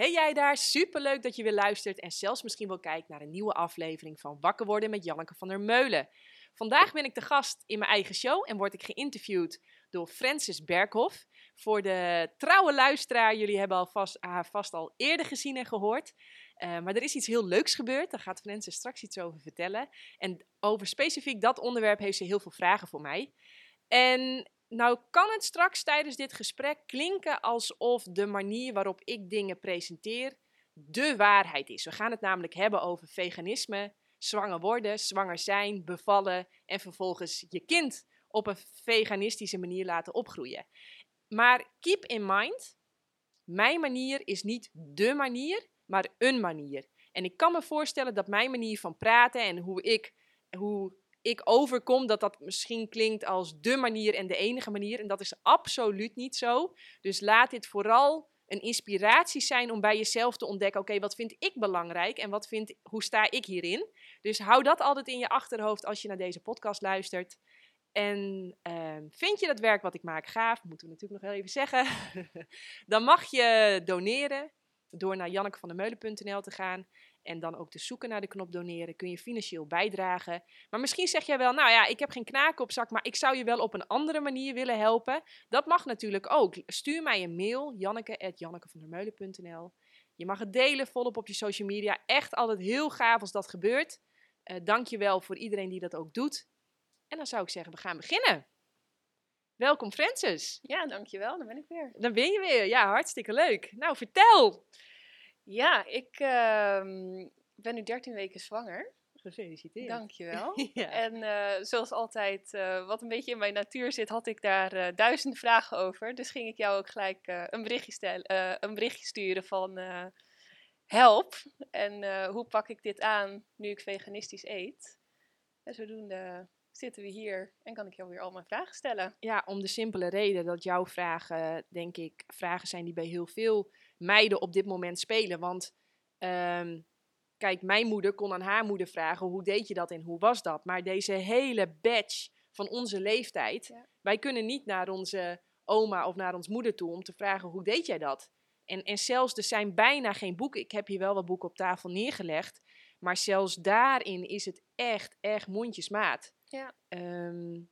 Hey jij daar, superleuk dat je weer luistert en zelfs misschien wel kijkt naar een nieuwe aflevering van Wakker worden met Janneke van der Meulen. Vandaag ben ik de gast in mijn eigen show en word ik geïnterviewd door Francis Berghoff. Voor de trouwe luisteraar, jullie hebben al vast, haar vast al eerder gezien en gehoord. Uh, maar er is iets heel leuks gebeurd, daar gaat Francis straks iets over vertellen. En over specifiek dat onderwerp heeft ze heel veel vragen voor mij. En nou kan het straks tijdens dit gesprek klinken alsof de manier waarop ik dingen presenteer de waarheid is. We gaan het namelijk hebben over veganisme, zwanger worden, zwanger zijn, bevallen en vervolgens je kind op een veganistische manier laten opgroeien. Maar keep in mind, mijn manier is niet de manier, maar een manier. En ik kan me voorstellen dat mijn manier van praten en hoe ik, hoe ik overkom, dat dat misschien klinkt als de manier en de enige manier. En dat is absoluut niet zo. Dus laat dit vooral een inspiratie zijn om bij jezelf te ontdekken: oké, wat vind ik belangrijk en wat vind, hoe sta ik hierin? Dus hou dat altijd in je achterhoofd als je naar deze podcast luistert. En uh, vind je dat werk wat ik maak gaaf, moeten we natuurlijk nog wel even zeggen, dan mag je doneren door naar jannekevandermeulen.nl te gaan. En dan ook te zoeken naar de knop doneren. Kun je financieel bijdragen. Maar misschien zeg jij wel, nou ja, ik heb geen knaken op zak, maar ik zou je wel op een andere manier willen helpen. Dat mag natuurlijk ook. Stuur mij een mail, janneke.jannekevandermeulen.nl. Je mag het delen volop op je social media. Echt altijd heel gaaf als dat gebeurt. Uh, Dank je wel voor iedereen die dat ook doet. En dan zou ik zeggen, we gaan beginnen. Welkom Francis. Ja, dankjewel. Dan ben ik weer. Dan ben je weer. Ja, hartstikke leuk. Nou, vertel. Ja, ik uh, ben nu 13 weken zwanger. Gefeliciteerd. Dankjewel. ja. En uh, zoals altijd, uh, wat een beetje in mijn natuur zit, had ik daar uh, duizenden vragen over. Dus ging ik jou ook gelijk een, berichtje stellen, een berichtje sturen van help. En hoe pak ik dit aan nu ik veganistisch eet? En zodoende zitten we hier en kan ik jou weer al mijn vragen stellen. Ja, om de simpele reden dat jouw vragen, denk ik, vragen zijn die bij heel veel meiden op dit moment spelen. Want um, kijk, mijn moeder kon aan haar moeder vragen: hoe deed je dat en hoe was dat? Maar deze hele batch van onze leeftijd, wij kunnen niet naar onze oma of naar ons moeder toe om te vragen: hoe deed jij dat? En, en zelfs, er zijn bijna geen boeken. Ik heb hier wel wat boeken op tafel neergelegd. Maar zelfs daarin is het echt, echt mondjesmaat. Ja. Um,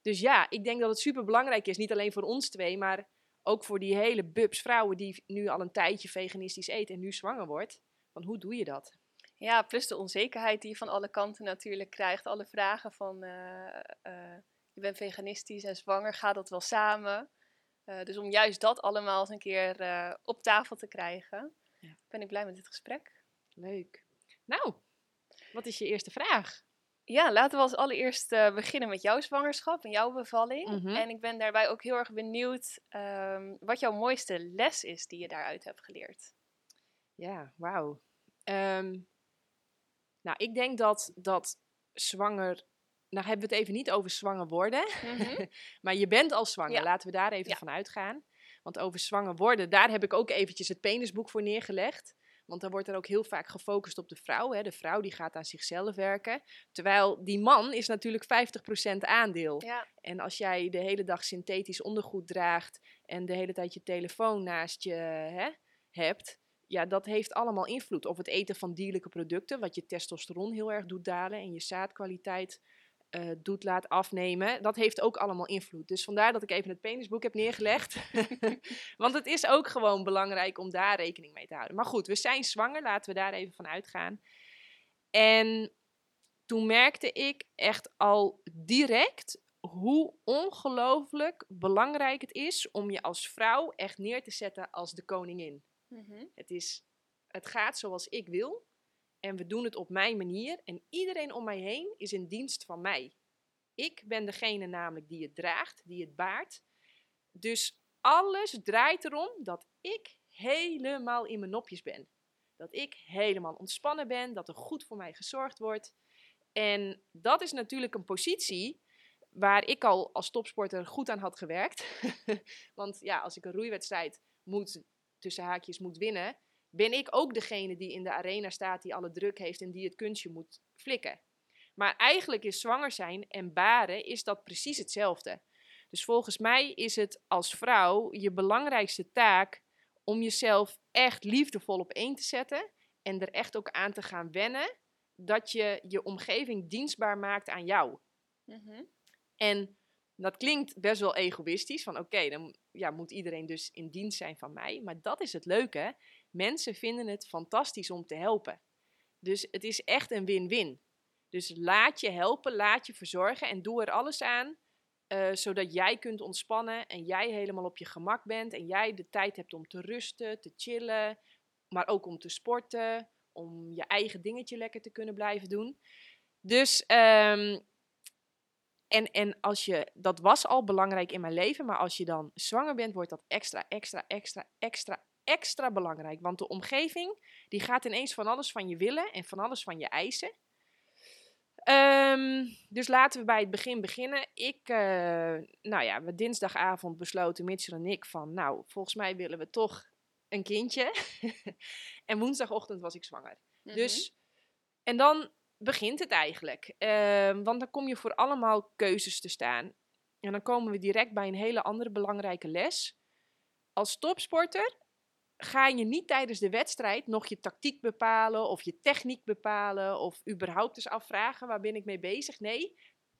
dus ja, ik denk dat het super belangrijk is. Niet alleen voor ons twee, maar ook voor die hele bubs vrouwen die nu al een tijdje veganistisch eten en nu zwanger wordt. Van hoe doe je dat? Ja, plus de onzekerheid die je van alle kanten natuurlijk krijgt. Alle vragen van uh, uh, je bent veganistisch en zwanger, gaat dat wel samen? Uh, dus om juist dat allemaal eens een keer op tafel te krijgen, ja. ben ik blij met dit gesprek. Leuk. Nou, wat is je eerste vraag? Ja, laten we als allereerst uh, beginnen met jouw zwangerschap en jouw bevalling. Mm -hmm. En ik ben daarbij ook heel erg benieuwd um, wat jouw mooiste les is die je daaruit hebt geleerd. Ja, wauw. Um, nou, ik denk dat, dat zwanger. Nou, hebben we het even niet over zwanger worden. Mm -hmm. maar je bent al zwanger. Ja. Laten we daar even ja. van uitgaan. Want over zwanger worden, daar heb ik ook eventjes het penisboek voor neergelegd. Want dan wordt er ook heel vaak gefocust op de vrouw. Hè? De vrouw die gaat aan zichzelf werken. Terwijl die man is natuurlijk 50% aandeel. Ja. En als jij de hele dag synthetisch ondergoed draagt en de hele tijd je telefoon naast je hè, hebt, ja, dat heeft allemaal invloed. Of het eten van dierlijke producten, wat je testosteron heel erg doet dalen en je zaadkwaliteit uh, doet laat afnemen, dat heeft ook allemaal invloed. Dus vandaar dat ik even het penisboek heb neergelegd. Want het is ook gewoon belangrijk om daar rekening mee te houden. Maar goed, we zijn zwanger, laten we daar even van uitgaan. En toen merkte ik echt al direct hoe ongelooflijk belangrijk het is om je als vrouw echt neer te zetten als de koningin. Mm -hmm. het, is, het gaat zoals ik wil. En we doen het op mijn manier. En iedereen om mij heen is in dienst van mij. Ik ben degene namelijk die het draagt, die het baart. Dus alles draait erom dat ik helemaal in mijn nopjes ben. Dat ik helemaal ontspannen ben, dat er goed voor mij gezorgd wordt. En dat is natuurlijk een positie waar ik al als topsporter goed aan had gewerkt. Want ja, als ik een roeiwedstrijd moet, tussen haakjes moet winnen, ben ik ook degene die in de arena staat, die alle druk heeft en die het kunstje moet flikken. Maar eigenlijk is zwanger zijn en baren is dat precies hetzelfde. Dus volgens mij is het als vrouw je belangrijkste taak om jezelf echt liefdevol op één te zetten en er echt ook aan te gaan wennen dat je je omgeving dienstbaar maakt aan jou. Mhm. En dat klinkt best wel egoïstisch, van oké, dan ja, moet iedereen dus in dienst zijn van mij. Maar dat is het leuke, mensen vinden het fantastisch om te helpen. Dus het is echt een win-win. Dus laat je helpen, laat je verzorgen en doe er alles aan, eh, zodat jij kunt ontspannen en jij helemaal op je gemak bent en jij de tijd hebt om te rusten, te chillen, maar ook om te sporten, om je eigen dingetje lekker te kunnen blijven doen. Dus, ehm, en, en als je, dat was al belangrijk in mijn leven, maar als je dan zwanger bent, wordt dat extra, extra, extra, extra, extra belangrijk. Want de omgeving, die gaat ineens van alles van je willen en van alles van je eisen. Ehm, dus laten we bij het begin beginnen. Ik, eh, nou ja, we dinsdagavond besloten Mitchell en ik van, nou, volgens mij willen we toch een kindje. en woensdagochtend was ik zwanger. Mhm. Dus, en dan begint het eigenlijk. Ehm, want dan kom je voor allemaal keuzes te staan. En dan komen we direct bij een hele andere belangrijke les. Als topsporter ga je niet tijdens de wedstrijd nog je tactiek bepalen of je techniek bepalen of überhaupt eens afvragen waar ben ik mee bezig. Nee,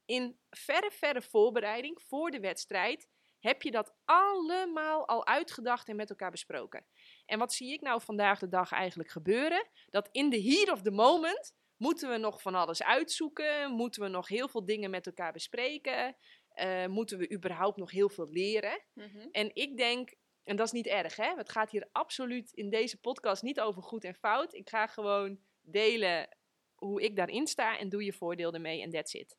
in verre, verre voorbereiding voor de wedstrijd heb je dat allemaal al uitgedacht en met elkaar besproken. En wat zie ik nou vandaag de dag eigenlijk gebeuren? Dat in de heat of the moment moeten we nog van alles uitzoeken, moeten we nog heel veel dingen met elkaar bespreken, eh, moeten we überhaupt nog heel veel leren. Mhm. En ik denk, en dat is niet erg, hè? Het gaat hier absoluut in deze podcast niet over goed en fout. Ik ga gewoon delen hoe ik daarin sta en doe je voordeel ermee en that's it.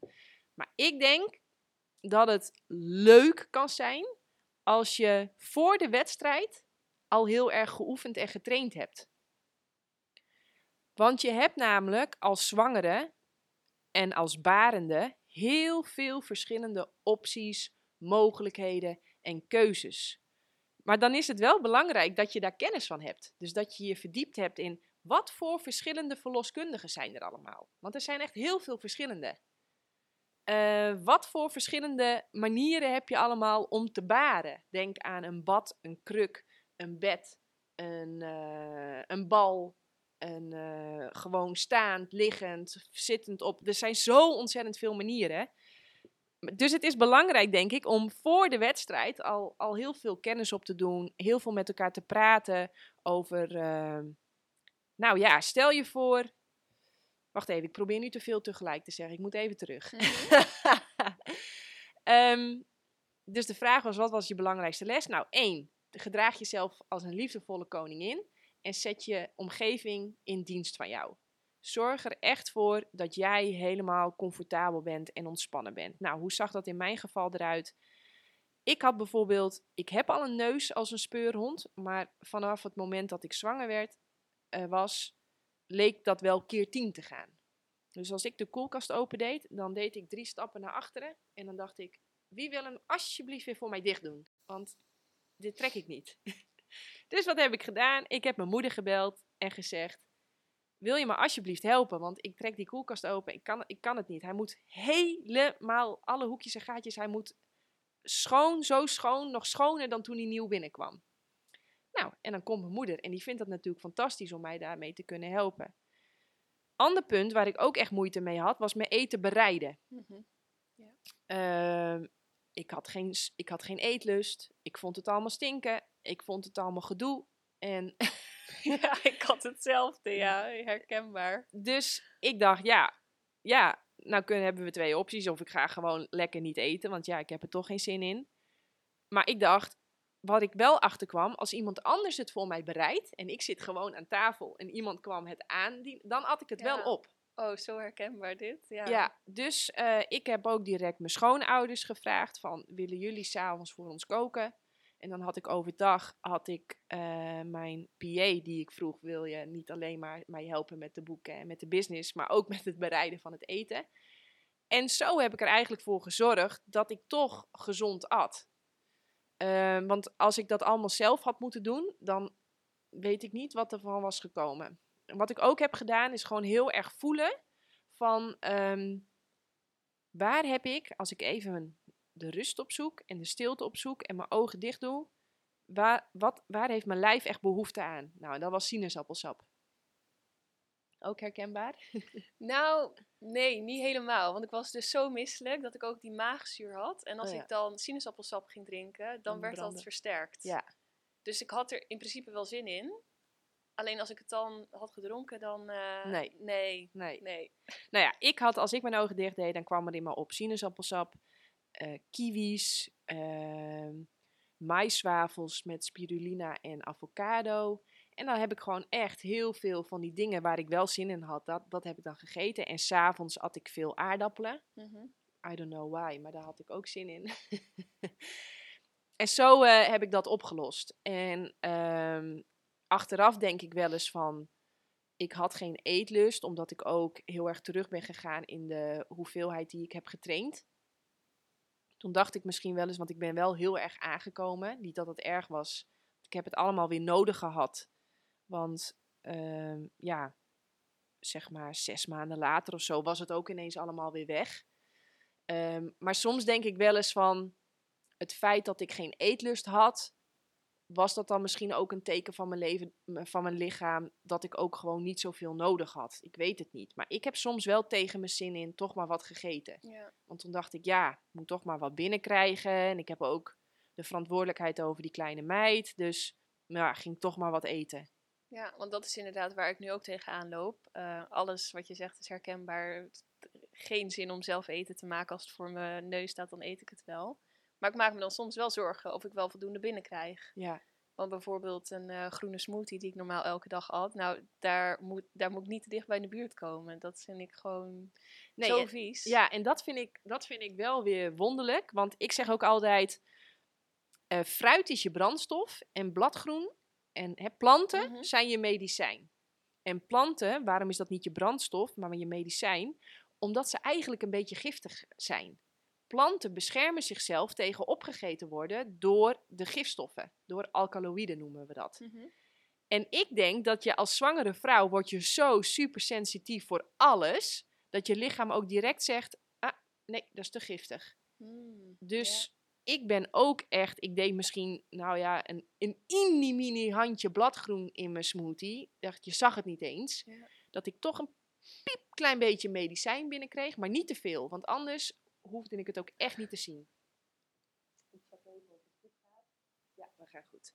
Maar ik denk dat het leuk kan zijn als je voor de wedstrijd al heel erg geoefend en getraind hebt. Want je hebt namelijk als zwangere en als barende heel veel verschillende opties, mogelijkheden en keuzes. Maar dan is het wel belangrijk dat je daar kennis van hebt. Dus dat je je verdiept hebt in wat voor verschillende verloskundigen zijn er allemaal. Want er zijn echt heel veel verschillende. Eh, wat voor verschillende manieren heb je allemaal om te baren? Denk aan een bad, een kruk, een bed, een, eh, een bal, een eh, gewoon staand, liggend, zittend op. Er zijn zo ontzettend veel manieren. Dus het is belangrijk, denk ik, om voor de wedstrijd al, al heel veel kennis op te doen. Heel veel met elkaar te praten over. eh, nou ja, stel je voor. Wacht even, ik probeer nu te veel tegelijk te zeggen. Ik moet even terug. Mhm. Ehm, dus de vraag was: wat was je belangrijkste les? Nou, één, gedraag jezelf als een liefdevolle koningin en zet je omgeving in dienst van jou. Zorg er echt voor dat jij helemaal comfortabel bent en ontspannen bent. Nou, hoe zag dat in mijn geval eruit? Ik had bijvoorbeeld, ik heb al een neus als een speurhond, maar vanaf het moment dat ik zwanger werd, eh, was, leek dat wel keer tien te gaan. Dus als ik de koelkast opendeed, dan deed ik drie stappen naar achteren en dan dacht ik, wie wil hem alsjeblieft weer voor mij dicht doen? Want dit trek ik niet. dus wat heb ik gedaan? Ik heb mijn moeder gebeld en gezegd, wil je me alsjeblieft helpen? Want ik trek die koelkast open, ik kan, ik kan het niet. Hij moet helemaal, alle hoekjes en gaatjes, hij moet schoon, zo schoon, nog schoner dan toen hij nieuw binnenkwam. Nou, en dan komt mijn moeder en die vindt het natuurlijk fantastisch om mij daarmee te kunnen helpen. Ander punt waar ik ook echt moeite mee had, was mijn eten bereiden. Mhm. Ehm, ik, had geen, ik had geen eetlust. Ik vond het allemaal stinken. Ik vond het allemaal gedoe. En ja, ik had hetzelfde, ja, herkenbaar. dus ik dacht, ja, ja, nou kunnen, hebben we twee opties. Of ik ga gewoon lekker niet eten, want ja, ik heb er toch geen zin in. Maar ik dacht, wat ik wel achterkwam, als iemand anders het voor mij bereidt en ik zit gewoon aan tafel en iemand kwam het aan, dan at ik het Ja. wel op. Oh, zo herkenbaar dit. Ja. Ja, dus eh, ik heb ook direct mijn schoonouders gevraagd van, willen jullie s'avonds voor ons koken? En dan had ik overdag, had ik eh, mijn PA die ik vroeg, wil je niet alleen maar mij helpen met de boeken en met de business, maar ook met het bereiden van het eten. En zo heb ik er eigenlijk voor gezorgd dat ik toch gezond at. Eh, want als ik dat allemaal zelf had moeten doen, dan weet ik niet wat er van was gekomen. En wat ik ook heb gedaan, is gewoon heel erg voelen van ehm, waar heb ik, als ik even de rust opzoek en de stilte opzoek en mijn ogen dicht doe, waar, wat, waar heeft mijn lijf echt behoefte aan? Nou, dat was sinaasappelsap. Ook herkenbaar? Nou, nee, niet helemaal. Want ik was dus zo misselijk dat ik ook die maagzuur had. En als Oh ja. ik dan sinaasappelsap ging drinken, dan werd dat versterkt. Ja. Dus ik had er in principe wel zin in. Alleen als ik het dan had gedronken, dan... eh, Nee. Nee, Nee. nee. Nou ja, ik had, als ik mijn ogen dicht deed, dan kwam er in me op sinaasappelsap, eh kiwis, ehm maiswafels met spirulina en avocado. En dan heb ik gewoon echt heel veel van die dingen waar ik wel zin in had, dat, dat heb ik dan gegeten. En s'avonds at ik veel aardappelen. Mhm. I don't know why, maar daar had ik ook zin in. en zo eh, heb ik dat opgelost. En ehm, achteraf denk ik wel eens van, ik had geen eetlust, omdat ik ook heel erg terug ben gegaan in de hoeveelheid die ik heb getraind. Toen dacht ik misschien wel eens, want ik ben wel heel erg aangekomen. Niet dat het erg was. Ik heb het allemaal weer nodig gehad. Want ehm, ja, zeg maar zes maanden later of zo was het ook ineens allemaal weer weg. Ehm, maar soms denk ik wel eens van het feit dat ik geen eetlust had, was dat dan misschien ook een teken van mijn leven, van mijn lichaam, dat ik ook gewoon niet zoveel nodig had. Ik weet het niet. Maar ik heb soms wel tegen mijn zin in toch maar wat gegeten. Ja. Want toen dacht ik, ja, ik moet toch maar wat binnenkrijgen. En ik heb ook de verantwoordelijkheid over die kleine meid. Dus ja, ging toch maar wat eten. ja, want dat is inderdaad waar ik nu ook tegenaan loop. Eh, alles wat je zegt is herkenbaar. Geen zin om zelf eten te maken. Als het voor mijn neus staat, dan eet ik het wel. Maar ik maak me dan soms wel zorgen of ik wel voldoende binnenkrijg. Ja, Want bijvoorbeeld een eh, groene smoothie die ik normaal elke dag at. Nou, daar moet, daar moet ik niet te dicht bij in de buurt komen. Dat vind ik gewoon nee, zo vies. Ja, en dat vind, ik, dat vind ik wel weer wonderlijk. Want ik zeg ook altijd: eh, fruit is je brandstof en bladgroen en hè, planten Mhm. zijn je medicijn. En planten, waarom is dat niet je brandstof, maar je medicijn? Omdat ze eigenlijk een beetje giftig zijn. Planten beschermen zichzelf tegen opgegeten worden door de gifstoffen. Door alkaloïden noemen we dat. Mhm. En ik denk dat je als zwangere vrouw wordt je zo super sensitief voor alles, dat je lichaam ook direct zegt, ah, nee, dat is te giftig. Mm, Dus ik ben ook echt, ik deed misschien, nou ja, een, een mini handje bladgroen in mijn smoothie. Dacht, je zag het niet eens. Dat ik toch een piepklein beetje medicijn binnenkreeg, maar niet te veel. Want anders hoefde ik het ook echt niet te zien. Ik check even of het goed gaat. Ja, dat gaat goed.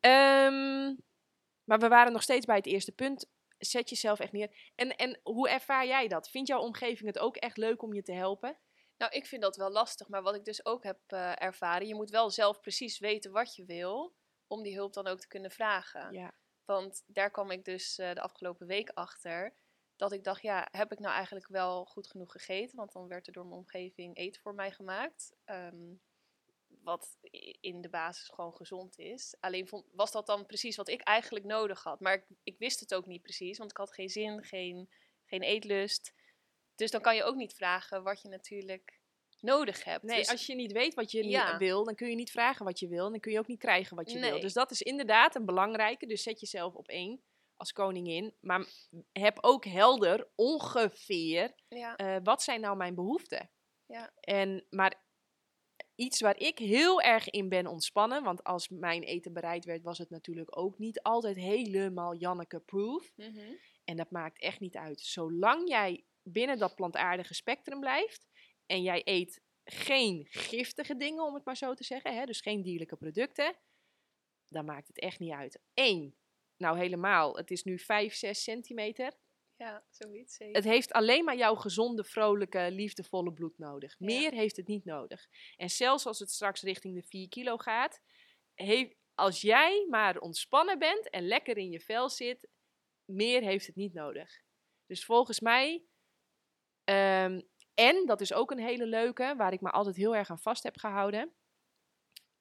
Ehm, maar we waren nog steeds bij het eerste punt. Zet jezelf echt neer. En, en hoe ervaar jij dat? Vindt jouw omgeving het ook echt leuk om je te helpen? Nou, ik vind dat wel lastig. Maar wat ik dus ook heb eh, ervaren, je moet wel zelf precies weten wat je wil. Om die hulp dan ook te kunnen vragen. Ja. Want daar kwam ik dus eh, de afgelopen week achter. Dat ik dacht, ja, heb ik nou eigenlijk wel goed genoeg gegeten? Want dan werd er door mijn omgeving eten voor mij gemaakt. Ehm, wat in de basis gewoon gezond is. Alleen vond, was dat dan precies wat ik eigenlijk nodig had. Maar ik, ik wist het ook niet precies, want ik had geen zin, geen, geen eetlust. Dus dan kan je ook niet vragen wat je natuurlijk nodig hebt. Nee, Dus- als je niet weet wat je Ja. wil, dan kun je niet vragen wat je wil. En dan kun je ook niet krijgen wat je wil. Dus dat is inderdaad een belangrijke. Dus zet jezelf op één als koningin. Maar heb ook helder ongeveer ja, eh, wat zijn nou mijn behoeften. Ja. En, maar iets waar ik heel erg in ben ontspannen. Want als mijn eten bereid werd, was het natuurlijk ook niet altijd helemaal Janneke-proof. mhm. En dat maakt echt niet uit. Zolang jij binnen dat plantaardige spectrum blijft en jij eet geen giftige dingen, om het maar zo te zeggen, hè, dus geen dierlijke producten, dan maakt het echt niet uit. Eén, nou helemaal, het is nu 5, 6 centimeter. ja zoiets. zeker. Het heeft alleen maar jouw gezonde, vrolijke, liefdevolle bloed nodig. Ja. Meer heeft het niet nodig. En zelfs als het straks richting de 4 kilo gaat, heeft, als jij maar ontspannen bent en lekker in je vel zit, meer heeft het niet nodig. Dus volgens mij, ehm, en dat is ook een hele leuke, waar ik me altijd heel erg aan vast heb gehouden.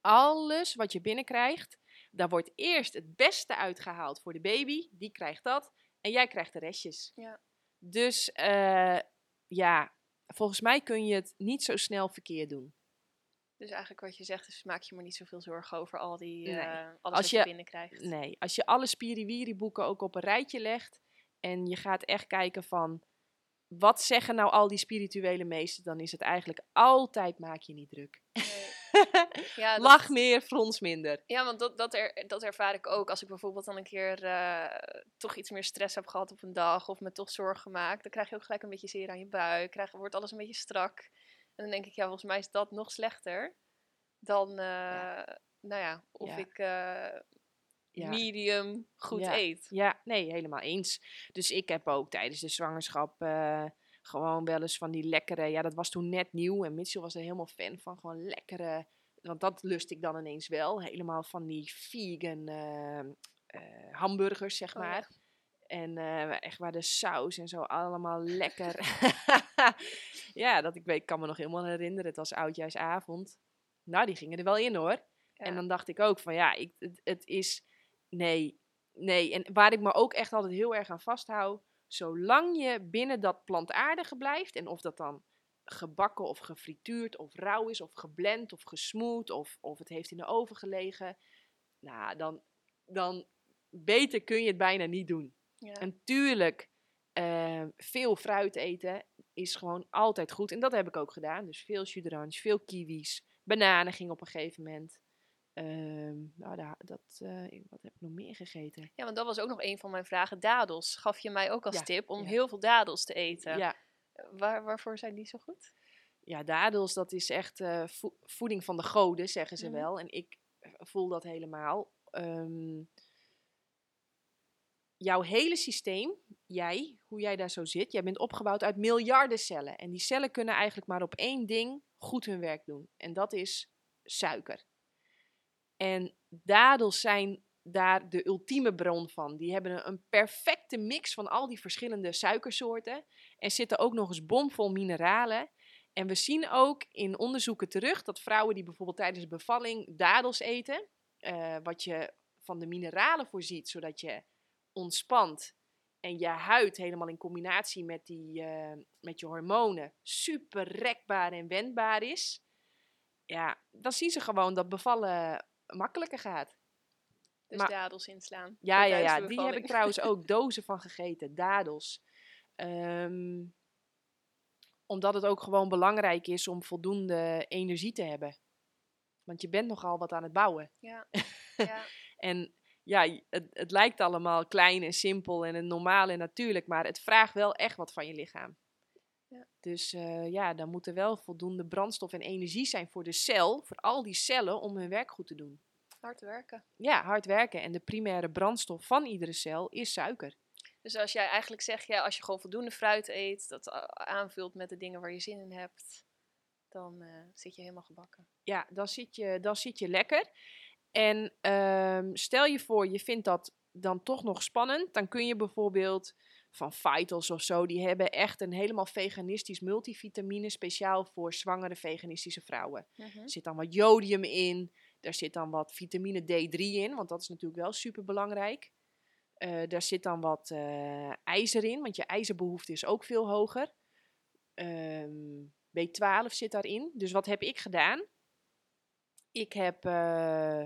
Alles wat je binnenkrijgt, daar wordt eerst het beste uitgehaald voor de baby, die krijgt dat, en jij krijgt de restjes. Ja. Dus eh, ja, volgens mij kun je het niet zo snel verkeerd doen. Dus eigenlijk wat je zegt is, maak je maar niet zoveel zorgen over al die, Nee. eh, alles Als wat je, je- binnenkrijgt. Nee, als je alle spiriwiri boeken ook op een rijtje legt en je gaat echt kijken van wat zeggen nou al die spirituele meesters, dan is het eigenlijk altijd maak je niet druk. Nee. Ja, dat- Lach meer, frons minder. Ja, want dat, dat, er, dat ervaar ik ook. Als ik bijvoorbeeld dan een keer eh, toch iets meer stress heb gehad op een dag of me toch zorgen gemaakt, dan krijg je ook gelijk een beetje zeer aan je buik. Krijg, wordt alles een beetje strak. En dan denk ik, ja, volgens mij is dat nog slechter dan, eh, nou ja, of Ja. ik eh, Ja. medium goed Ja. eet. Ja, nee, helemaal eens. Dus ik heb ook tijdens de zwangerschap gewoon wel eens van die lekkere... Ja, dat was toen net nieuw en Mitchell was er helemaal fan van. Gewoon lekkere... Want dat lust ik dan ineens wel. Helemaal van die vegan eh, eh, hamburgers, zeg Oh ja. maar. En eh, echt waar de saus en zo allemaal lekker. ja, dat ik weet, kan me nog helemaal herinneren. Het was oudjaarsavond. Nou, die gingen er wel in hoor. En dan dacht ik ook van ja, ik, het, het is. Nee, nee. En waar ik me ook echt altijd heel erg aan vasthoud. Zolang je binnen dat plantaardige blijft. En of dat dan gebakken of gefrituurd of rauw is. Of geblend of gesmoed. Of, of het heeft in de oven gelegen. Nou, dan, dan beter kun je het bijna niet doen. Ja. En tuurlijk, eh, veel fruit eten is gewoon altijd goed. En dat heb ik ook gedaan. Dus veel jus d'orange, veel kiwis. Bananen ging op een gegeven moment. Ehm, nou, dat, eh, wat heb ik nog meer gegeten? ja, want dat was ook nog een van mijn vragen. Dadels gaf je mij ook als Ja, tip om ja. heel veel dadels te eten. Ja, Waar, waarvoor zijn die zo goed? ja, dadels, dat is echt eh, vo- voeding van de goden, zeggen ze Mhm. wel. En ik eh, voel dat helemaal. Ehm, jouw hele systeem, jij, hoe jij daar zo zit, jij bent opgebouwd uit miljarden cellen. En die cellen kunnen eigenlijk maar op één ding goed hun werk doen. En dat is suiker. En dadels zijn daar de ultieme bron van. Die hebben een perfecte mix van al die verschillende suikersoorten. En zitten ook nog eens bomvol mineralen. En we zien ook in onderzoeken terug dat vrouwen die bijvoorbeeld tijdens de bevalling dadels eten, eh, wat je van de mineralen voorziet, zodat je ontspant en je huid helemaal in combinatie met, die, eh, met je hormonen super rekbaar en wendbaar is. Ja, dan zien ze gewoon dat bevallen makkelijker gaat. Dus Maar- dadels inslaan. Ja, ja, ja. Die heb ik trouwens ook dozen van gegeten. Dadels. Ehm, omdat het ook gewoon belangrijk is om voldoende energie te hebben. Want je bent nogal wat aan het bouwen. Ja. ja. En ja, het, het lijkt allemaal klein en simpel en een normaal en natuurlijk. Maar het vraagt wel echt wat van je lichaam. Ja. Dus eh, ja, dan moet er wel voldoende brandstof en energie zijn voor de cel. Voor al die cellen om hun werk goed te doen. Hard werken. Ja, hard werken. En de primaire brandstof van iedere cel is suiker. Dus als jij eigenlijk zegt, ja, als je gewoon voldoende fruit eet, dat a- aanvult met de dingen waar je zin in hebt, dan eh, zit je helemaal gebakken. ja, dan zit je, dan zit je lekker. En ehm, stel je voor, je vindt dat dan toch nog spannend. Dan kun je bijvoorbeeld van Vitals of zo, die hebben echt een helemaal veganistisch multivitamine speciaal voor zwangere veganistische vrouwen. Er zit dan wat jodium in, er zit dan wat vitamine D3 in, want dat is natuurlijk wel super belangrijk. Daar zit dan wat eh, ijzer in, want je ijzerbehoefte is ook veel hoger. Ehm, B12 zit daarin. Dus wat heb ik gedaan? Ik heb eh,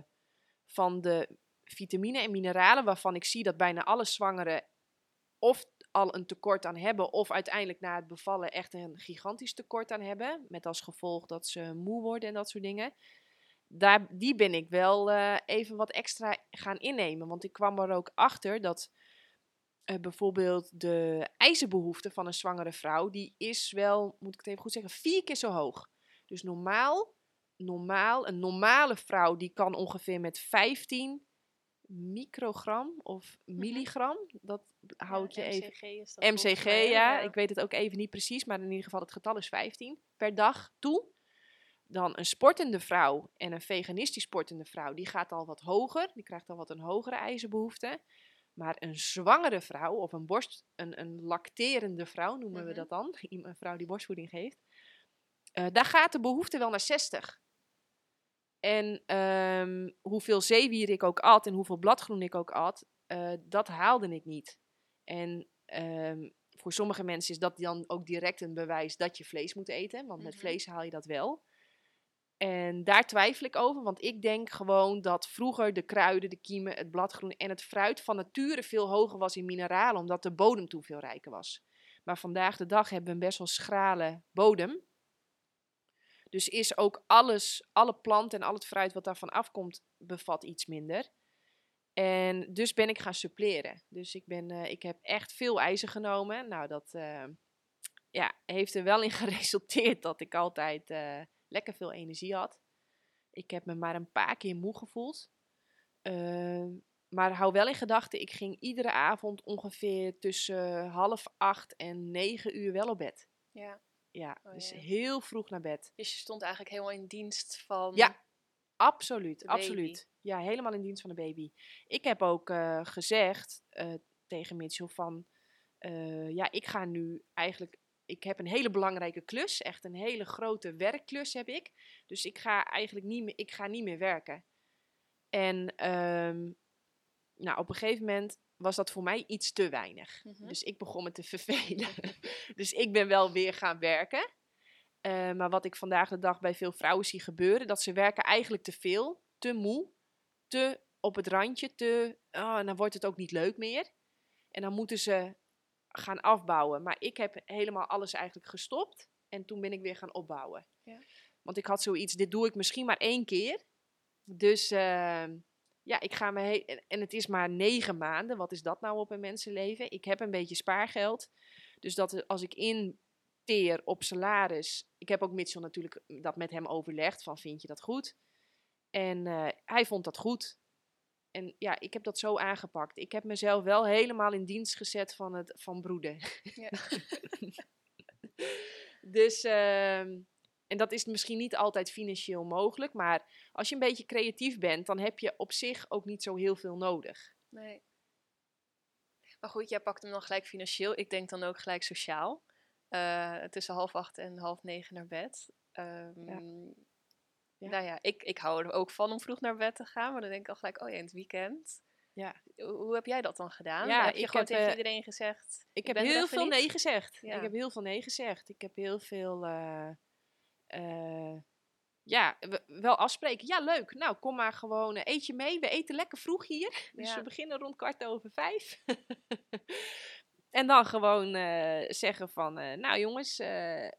van de vitamine en mineralen waarvan ik zie dat bijna alle zwangeren of al een tekort aan hebben, of uiteindelijk na het bevallen echt een gigantisch tekort aan hebben. Met als gevolg dat ze moe worden en dat soort dingen. Daar, die ben ik wel eh, even wat extra gaan innemen. Want ik kwam er ook achter dat eh, bijvoorbeeld de ijzerbehoefte van een zwangere vrouw, die is wel, moet ik het even goed zeggen, vier keer zo hoog. Dus normaal, normaal, een normale vrouw die kan ongeveer met 15 microgram of milligram, dat hou ik je even MCG is dat volgens MCG, mij, ja. Ik weet het ook even niet precies, maar in ieder geval het getal is 15 per dag toe. Dan een sportende vrouw en een veganistisch sportende vrouw, die gaat al wat hoger. Die krijgt al wat een hogere ijzerbehoefte. Maar een zwangere vrouw of een, borst, een, een lacterende vrouw noemen we Mhm. dat dan, een vrouw die borstvoeding geeft, eh, daar gaat de behoefte wel naar 60. En ehm, hoeveel zeewier ik ook at en hoeveel bladgroen ik ook at, eh, dat haalde ik niet. En ehm, voor sommige mensen is dat dan ook direct een bewijs dat je vlees moet eten. Want met Mhm. vlees haal je dat wel. En daar twijfel ik over, want ik denk gewoon dat vroeger de kruiden, de kiemen, het bladgroen en het fruit van nature veel hoger was in mineralen, omdat de bodem toen veel rijker was. Maar vandaag de dag hebben we een best wel schrale bodem. Dus is ook alles, alle planten en al het fruit wat daarvan afkomt, bevat iets minder. En dus ben ik gaan suppleren. Dus ik, ben, eh, ik heb echt veel ijzer genomen. Nou, dat eh, ja, heeft er wel in geresulteerd dat ik altijd eh, lekker veel energie had. Ik heb me maar een paar keer moe gevoeld. Ehm, maar hou wel in gedachten, ik ging iedere avond ongeveer tussen half acht en negen uur wel op bed. Ja. Ja, Oh, dus ja. heel vroeg naar bed. Dus je stond eigenlijk helemaal in dienst van... Ja, absoluut, absoluut. Ja, helemaal in dienst van de baby. Ik heb ook eh, gezegd eh, tegen Mitchell van, eh, ja, ik ga nu eigenlijk, ik heb een hele belangrijke klus, echt een hele grote werkklus heb ik. Dus ik ga eigenlijk niet meer, ik ga niet meer werken. En ehm, nou, op een gegeven moment was dat voor mij iets te weinig. Mhm. Dus ik begon me te vervelen. dus ik ben wel weer gaan werken. Eh, maar wat ik vandaag de dag bij veel vrouwen zie gebeuren, dat ze werken eigenlijk te veel, te moe, te op het randje, te, oh, en dan wordt het ook niet leuk meer. En dan moeten ze gaan afbouwen. Maar ik heb helemaal alles eigenlijk gestopt en toen ben ik weer gaan opbouwen. Ja. Want ik had zoiets, dit doe ik misschien maar één keer. Dus ehm, ja, ik ga me en, het is maar negen maanden. Wat is dat nou op een mensenleven? Ik heb een beetje spaargeld. Dus dat er- als ik inteer op salaris. Ik heb ook Mitchell natuurlijk dat met hem overlegd. Van vind je dat goed? En eh, hij vond dat goed. En ja, ik heb dat zo aangepakt. Ik heb mezelf wel helemaal in dienst gezet van, het, van broeden. Ja. dus, ehm, en dat is misschien niet altijd financieel mogelijk. Maar als je een beetje creatief bent, dan heb je op zich ook niet zo heel veel nodig. Nee. Maar goed, jij pakt hem dan gelijk financieel. Ik denk dan ook gelijk sociaal. Eh, tussen half acht en half negen naar bed. Ehm, Ja. Nou ja, ik, ik hou er ook van om vroeg naar bed te gaan. Maar dan denk ik al gelijk, oh ja, in het weekend. Ja. Hoe, heb jij dat dan gedaan? Ja, heb je ik gewoon heb, tegen eh, iedereen gezegd? Ik heb heel veel nee gezegd. Ja. Ik heb heel veel nee gezegd. Ik heb heel veel. eh, eh, ja, wel afspreken. Ja, leuk. Nou, kom maar gewoon. eh, eet je mee? We eten lekker vroeg hier. Dus Ja. we beginnen rond kwart over vijf. en dan gewoon eh, zeggen van. eh, nou jongens, eh,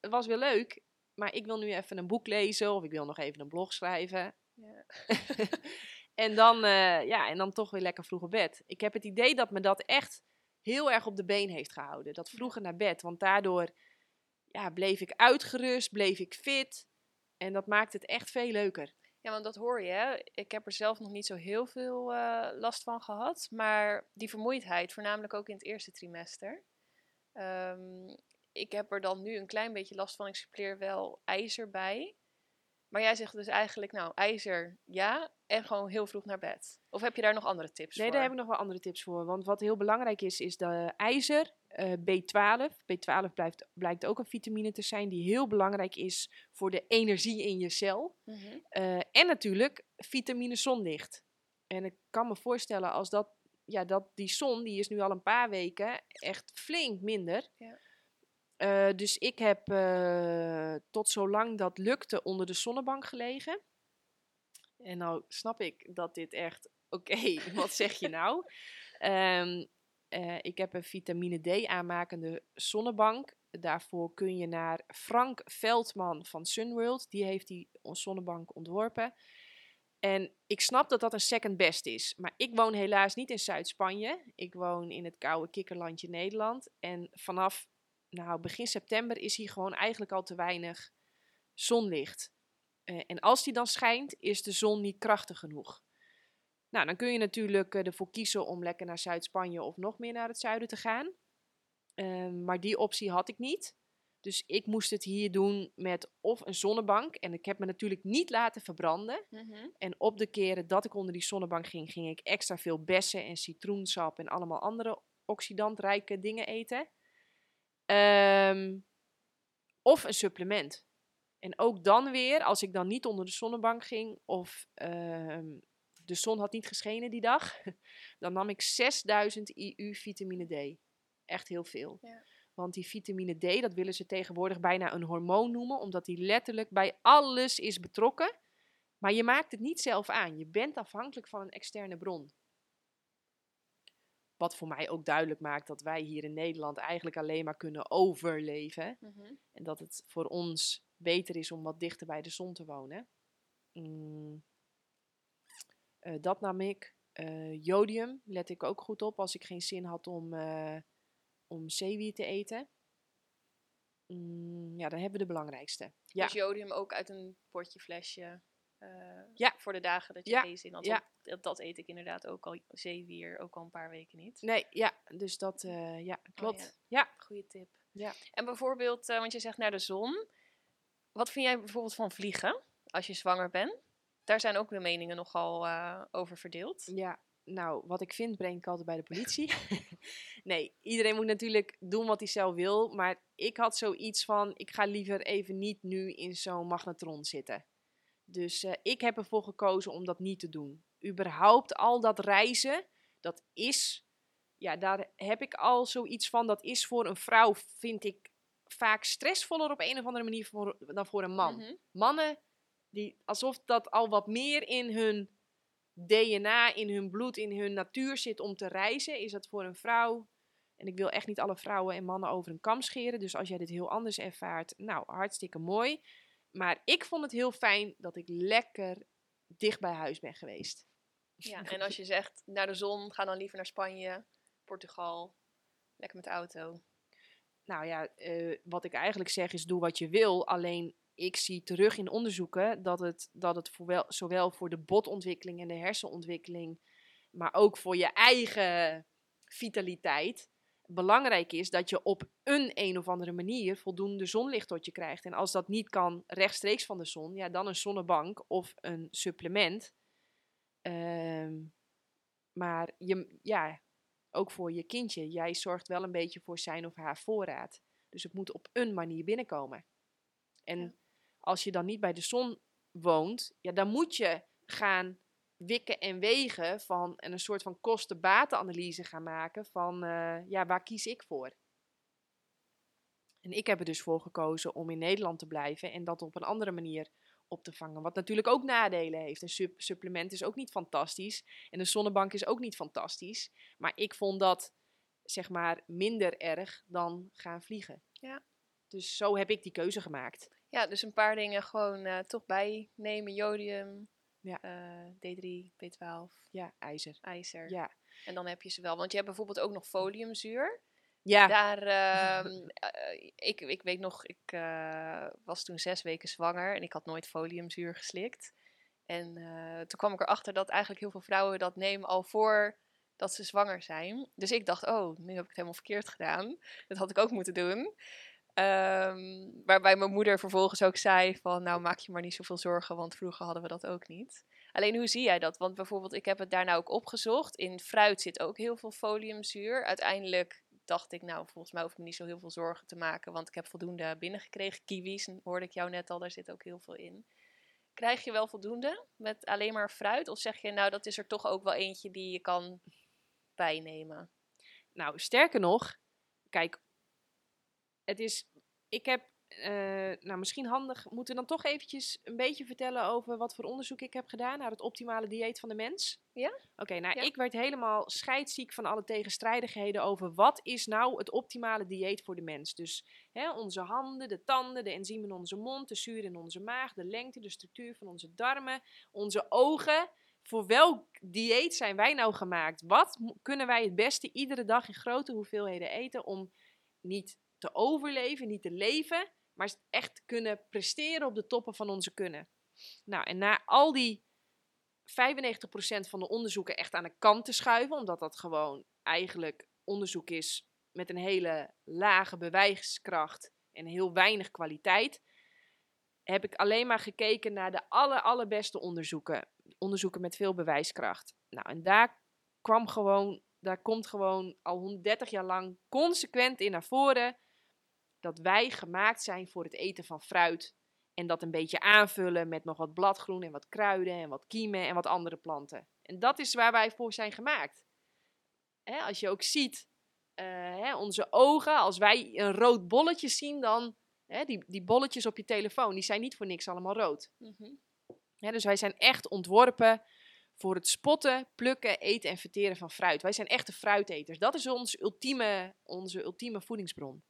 het was weer leuk. Maar ik wil nu even een boek lezen. Of ik wil nog even een blog schrijven. Ja. en, dan, eh, ja, en dan toch weer lekker vroeg op bed. Ik heb het idee dat me dat echt heel erg op de been heeft gehouden. Dat vroeger naar bed. Want daardoor ja, bleef ik uitgerust, bleef ik fit. En dat maakt het echt veel leuker. Ja, want dat hoor je. Hè? Ik heb er zelf nog niet zo heel veel eh, last van gehad. Maar die vermoeidheid, voornamelijk ook in het eerste trimester. Ehm, ik heb er dan nu een klein beetje last van. Ik suppleer wel ijzer bij. Maar jij zegt dus eigenlijk, nou, ijzer ja. En gewoon heel vroeg naar bed. Of heb je daar nog andere tips Nee, voor? daar heb ik nog wel andere tips voor. Want wat heel belangrijk is, is de ijzer, eh, B12. B12 blijft, blijkt ook een vitamine te zijn die heel belangrijk is voor de energie in je cel. Mhm. Eh, en natuurlijk vitamine zonlicht. En ik kan me voorstellen als dat, ja, dat die zon, die is nu al een paar weken echt flink minder. Ja. Eh, dus ik heb eh, tot zolang dat lukte onder de zonnebank gelegen. En nou snap ik dat dit echt, oké, wat zeg je nou? Ehm, eh, ik heb een vitamine D aanmakende zonnebank. Daarvoor kun je naar Frank Veldman van Sunworld. Die heeft die zonnebank ontworpen. En ik snap dat dat een second best is. Maar ik woon helaas niet in Zuid-Spanje. Ik woon in het koude kikkerlandje Nederland. En vanaf nou, begin september is hier gewoon eigenlijk al te weinig zonlicht. Eh, en als die dan schijnt, is de zon niet krachtig genoeg. Nou, dan kun je natuurlijk eh, ervoor kiezen om lekker naar Zuid-Spanje of nog meer naar het zuiden te gaan. Ehm, maar die optie had ik niet. Dus ik moest het hier doen met of een zonnebank. En ik heb me natuurlijk niet laten verbranden. Mhm. En op de keren dat ik onder die zonnebank ging, ging ik extra veel bessen en citroensap en allemaal andere oxidantrijke dingen eten. Ehm, of een supplement. En ook dan weer, als ik dan niet onder de zonnebank ging of ehm, de zon had niet geschenen die dag, dan nam ik 6000 IU vitamine D. Echt heel veel. Ja. Want die vitamine D, dat willen ze tegenwoordig bijna een hormoon noemen, omdat die letterlijk bij alles is betrokken. Maar je maakt het niet zelf aan. Je bent afhankelijk van een externe bron. Wat voor mij ook duidelijk maakt dat wij hier in Nederland eigenlijk alleen maar kunnen overleven. Mhm. En dat het voor ons beter is om wat dichter bij de zon te wonen. Mm, eh, dat nam ik. Eh, jodium let ik ook goed op als ik geen zin had om, eh, om zeewier te eten. Mm, ja, dan hebben we de belangrijkste. Ja. Dus jodium ook uit een potje flesje. Ja. Voor de dagen dat je Ja. geen zin had. Ja. Want Dat, dat eet ik inderdaad ook al. Zeewier ook al een paar weken niet. Nee, ja, dus dat, eh, ja, klopt. ja. ja. Goeie tip. Ja. En bijvoorbeeld, eh, want je zegt naar de zon. Wat vind jij bijvoorbeeld van vliegen als je zwanger bent? Daar zijn ook de meningen nogal eh, over verdeeld. Ja, nou, wat ik vind breng ik altijd bij de politie. nee, iedereen moet natuurlijk doen wat hij zelf wil. Maar ik had zoiets van, ik ga liever even niet nu in zo'n magnetron zitten. Dus eh, ik heb ervoor gekozen om dat niet te doen. Überhaupt al dat reizen, dat is, ja, daar heb ik al zoiets van, dat is voor een vrouw, vind ik, vaak stressvoller op een of andere manier voor, dan voor een man Mhm. mannen, die, alsof dat al wat meer in hun DNA, in hun bloed, in hun natuur zit om te reizen, is dat voor een vrouw. En ik wil echt niet alle vrouwen en mannen over een kam scheren. Dus als jij dit heel anders ervaart, nou, hartstikke mooi. Maar ik vond het heel fijn dat ik lekker dicht bij huis ben geweest. Ja, en als je zegt naar de zon, ga dan liever naar Spanje, Portugal. Lekker met de auto. Nou ja, eh, wat ik eigenlijk zeg is doe wat je wil. Alleen ik zie terug in onderzoeken dat het, dat het voor wel, zowel voor de botontwikkeling en de hersenontwikkeling, maar ook voor je eigen vitaliteit belangrijk is dat je op een een of andere manier voldoende zonlicht tot je krijgt. En als dat niet kan rechtstreeks van de zon, ja, dan een zonnebank of een supplement. Ehm, maar je, ja, ook voor je kindje. Jij zorgt wel een beetje voor zijn of haar voorraad. Dus het moet op een manier binnenkomen. En Ja. als je dan niet bij de zon woont, ja, dan moet je gaan wikken en wegen van en een soort van kosten-batenanalyse gaan maken van eh, ja, waar kies ik voor? En ik heb er dus voor gekozen om in Nederland te blijven en dat op een andere manier op te vangen. Wat natuurlijk ook nadelen heeft. Een sup- supplement is ook niet fantastisch. En een zonnebank is ook niet fantastisch. Maar ik vond dat, zeg maar, minder erg dan gaan vliegen. Ja. Dus zo heb ik die keuze gemaakt. Ja, dus een paar dingen gewoon eh, toch bijnemen. Jodium, Ja. eh, D3, B12, Ja, ijzer. ijzer. Ja. En dan heb je ze wel. Want je hebt bijvoorbeeld ook nog foliumzuur. Ja, Daar, ehm, eh, ik, ik weet nog, ik eh, was toen zes weken zwanger en ik had nooit foliumzuur geslikt. En toen kwam ik erachter dat eigenlijk heel veel vrouwen dat nemen al voor dat ze zwanger zijn. Dus ik dacht, oh, nu heb ik het helemaal verkeerd gedaan. Dat had ik ook moeten doen. Ehm, waarbij mijn moeder vervolgens ook zei van, nou maak je maar niet zoveel zorgen, want vroeger hadden we dat ook niet. Alleen hoe zie jij dat? Want bijvoorbeeld, ik heb het daarna ook opgezocht. In fruit zit ook heel veel foliumzuur. Uiteindelijk dacht ik, nou, volgens mij hoef ik me niet zo heel veel zorgen te maken, want ik heb voldoende binnengekregen. Kiwis, hoorde ik jou net al, daar zit ook heel veel in. Krijg je wel voldoende met alleen maar fruit? Of zeg je, nou, dat is er toch ook wel eentje die je kan bijnemen? Nou, sterker nog, kijk, het is, ik heb, eh, nou misschien handig, moeten we dan toch eventjes een beetje vertellen over wat voor onderzoek ik heb gedaan naar het optimale dieet van de mens? Ja? Oké, nou Ja. ik werd helemaal scheidsziek van alle tegenstrijdigheden over wat is nou het optimale dieet voor de mens. Dus hè, onze handen, de tanden, de enzymen in onze mond, de zuur in onze maag, de lengte, de structuur van onze darmen, onze ogen voor welk dieet zijn wij nou gemaakt? Wat kunnen wij het beste iedere dag in grote hoeveelheden eten om niet te overleven, niet te leven, maar echt kunnen presteren op de toppen van onze kunnen? Nou, en na al die 95% van de onderzoeken echt aan de kant te schuiven, omdat dat gewoon eigenlijk onderzoek is met een hele lage bewijskracht en heel weinig kwaliteit, heb ik alleen maar gekeken naar de aller, allerbeste onderzoeken. Onderzoeken met veel bewijskracht. Nou, en daar kwam gewoon, daar komt gewoon al 130 jaar lang consequent in naar voren dat wij gemaakt zijn voor het eten van fruit. En dat een beetje aanvullen met nog wat bladgroen en wat kruiden en wat kiemen en wat andere planten. En dat is waar wij voor zijn gemaakt. Hè, als je ook ziet, eh, hè, onze ogen, als wij een rood bolletje zien, dan Hè, die, die bolletjes op je telefoon, die zijn niet voor niks allemaal rood. Mhm. Dus wij zijn echt ontworpen voor het spotten, plukken, eten en verteren van fruit. Wij zijn echte fruiteters. Dat is ons ultieme, onze ultieme voedingsbron.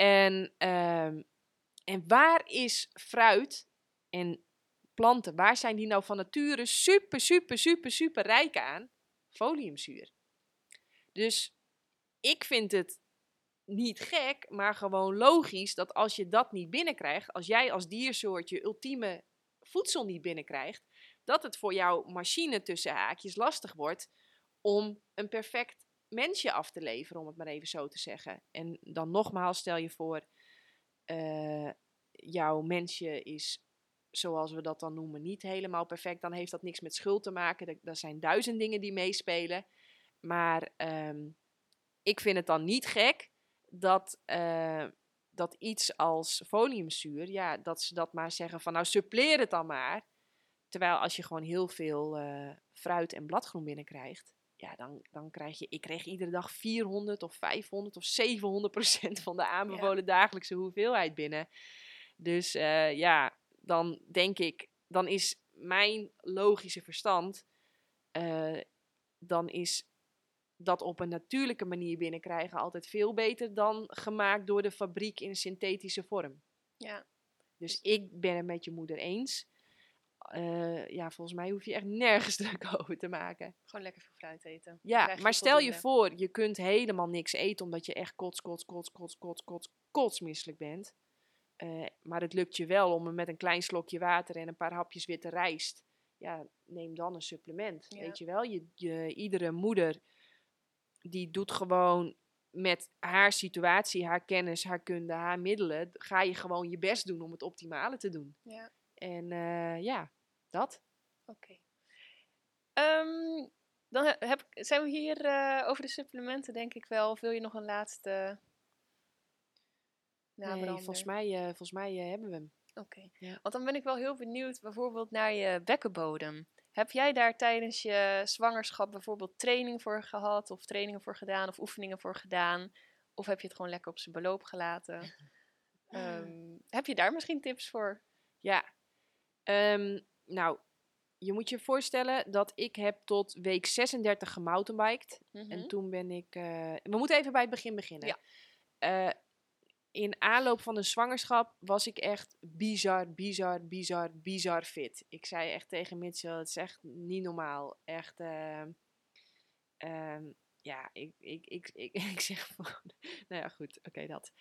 En, ehm, En waar is fruit en planten, waar zijn die nou van nature super, super, super, super rijk aan? Foliumzuur. Dus ik vind het niet gek, maar gewoon logisch dat als je dat niet binnenkrijgt, als jij als diersoort je ultieme voedsel niet binnenkrijgt, dat het voor jouw machine tussen haakjes lastig wordt om een perfect mensje af te leveren, om het maar even zo te zeggen. En dan nogmaals, stel je voor, uh, jouw mensje is, zoals we dat dan noemen, niet helemaal perfect. Dan heeft dat niks met schuld te maken. Er, zijn duizend dingen die meespelen. Maar um, ik vind het dan niet gek dat, uh, dat iets als foliumzuur, ja, dat ze dat maar zeggen van nou suppleer het dan maar. Terwijl als je gewoon heel veel uh, fruit en bladgroen binnenkrijgt, ja, dan, dan krijg je, ik kreeg iedere dag 400 of 500 of 700 procent van de aanbevolen dagelijkse hoeveelheid binnen. Dus uh, ja, dan denk ik, dan is mijn logische verstand, uh, dan is dat op een natuurlijke manier binnenkrijgen altijd veel beter dan gemaakt door de fabriek in synthetische vorm. Ja. Dus ik ben het met je moeder eens. Uh, ja, volgens mij hoef je echt nergens druk over te maken. Gewoon lekker veel fruit eten. Ja, maar stel je voor, je kunt helemaal niks eten omdat je echt kots, kots, kots, kots, kots, kots, kotsmisselijk bent. Uh, maar het lukt je wel om met een klein slokje water en een paar hapjes witte rijst. Ja, neem dan een supplement. Ja. Weet je wel, je, je, iedere moeder die doet gewoon met haar situatie, haar kennis, haar kunde, haar middelen, ga je gewoon je best doen om het optimale te doen. Ja. En uh, ja, dat. Oké. Okay. Um, dan heb, zijn we hier uh, over de supplementen, denk ik wel. Of wil je nog een laatste Nee, volgens mij, uh, volgens mij hebben we hem. Oké. Okay. Ja. Want dan ben ik wel heel benieuwd bijvoorbeeld naar je bekkenbodem. Heb jij daar tijdens je zwangerschap bijvoorbeeld training voor gehad, of trainingen voor gedaan, of oefeningen voor gedaan? Of heb je het gewoon lekker op zijn beloop gelaten? um, heb je daar misschien tips voor? Ja, um, nou, je moet je voorstellen dat ik heb tot week 36 gemountainbiked. Mm -hmm. En mhm. toen ben ik... Uh, we moeten even bij het begin beginnen. Ja. Uh, in aanloop van de zwangerschap was ik echt bizar, bizar, bizar, bizar fit. Ik zei echt tegen Mitchell, het is echt niet normaal. Echt, uh, uh, ja, ik, ik, ik, ik, ik zeg gewoon, nou ja, goed, oké, dat.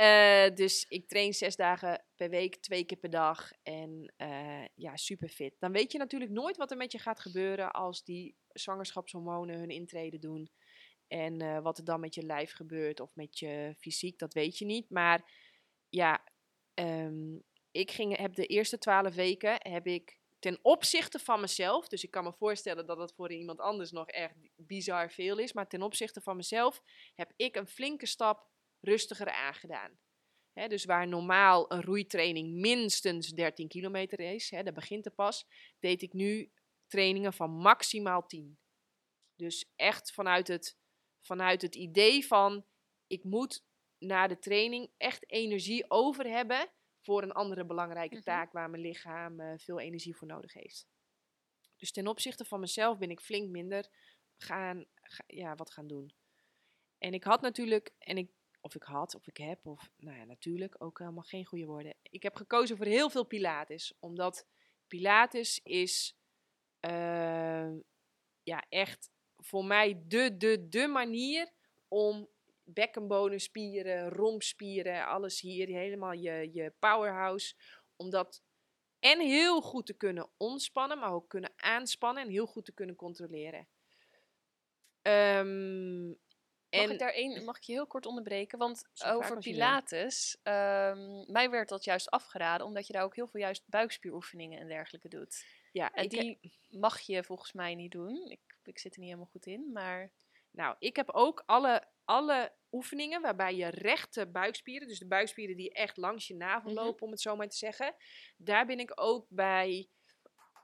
uh, dus ik train zes dagen per week, twee keer per dag en uh, ja, super fit. Dan weet je natuurlijk nooit wat er met je gaat gebeuren als die zwangerschapshormonen hun intrede doen. En uh, wat er dan met je lijf gebeurt of met je fysiek, dat weet je niet. Maar ja, um, ik ging, heb de eerste twaalf weken heb ik ten opzichte van mezelf, dus ik kan me voorstellen dat het voor iemand anders nog echt bizar veel is, maar ten opzichte van mezelf heb ik een flinke stap rustiger aangedaan. Dus waar normaal een roeitraining minstens 13 kilometer is, dat begint te pas, deed ik nu trainingen van maximaal 10. Dus echt vanuit het vanuit het idee van ik moet na de training echt energie over hebben voor een andere belangrijke mhm. taak waar mijn lichaam uh, veel energie voor nodig heeft. Dus ten opzichte van mezelf ben ik flink minder gaan, ga, ja, wat gaan doen. En ik had natuurlijk, en ik, of ik had, of ik heb, of nou ja, natuurlijk ook helemaal geen goede woorden. Ik heb gekozen voor heel veel Pilates, omdat Pilates is uh, ja, echt voor mij de, de, de manier om bekkenbodemspieren, rompspieren, alles hier, helemaal je, je powerhouse, om dat en heel goed te kunnen ontspannen, maar ook kunnen aanspannen en heel goed te kunnen controleren. Um, mag, ik daar een, mag ik je heel kort onderbreken? Want over Pilates, um, mij werd dat juist afgeraden, omdat je daar ook heel veel juist buikspieroefeningen en dergelijke doet. Ja, en die mag je volgens mij niet doen. Ik ik zit er niet helemaal goed in, maar... Nou, ik heb ook alle, alle oefeningen waarbij je rechte buikspieren, dus de buikspieren die echt langs je navel mhm. lopen, om het zo maar te zeggen, daar ben ik ook bij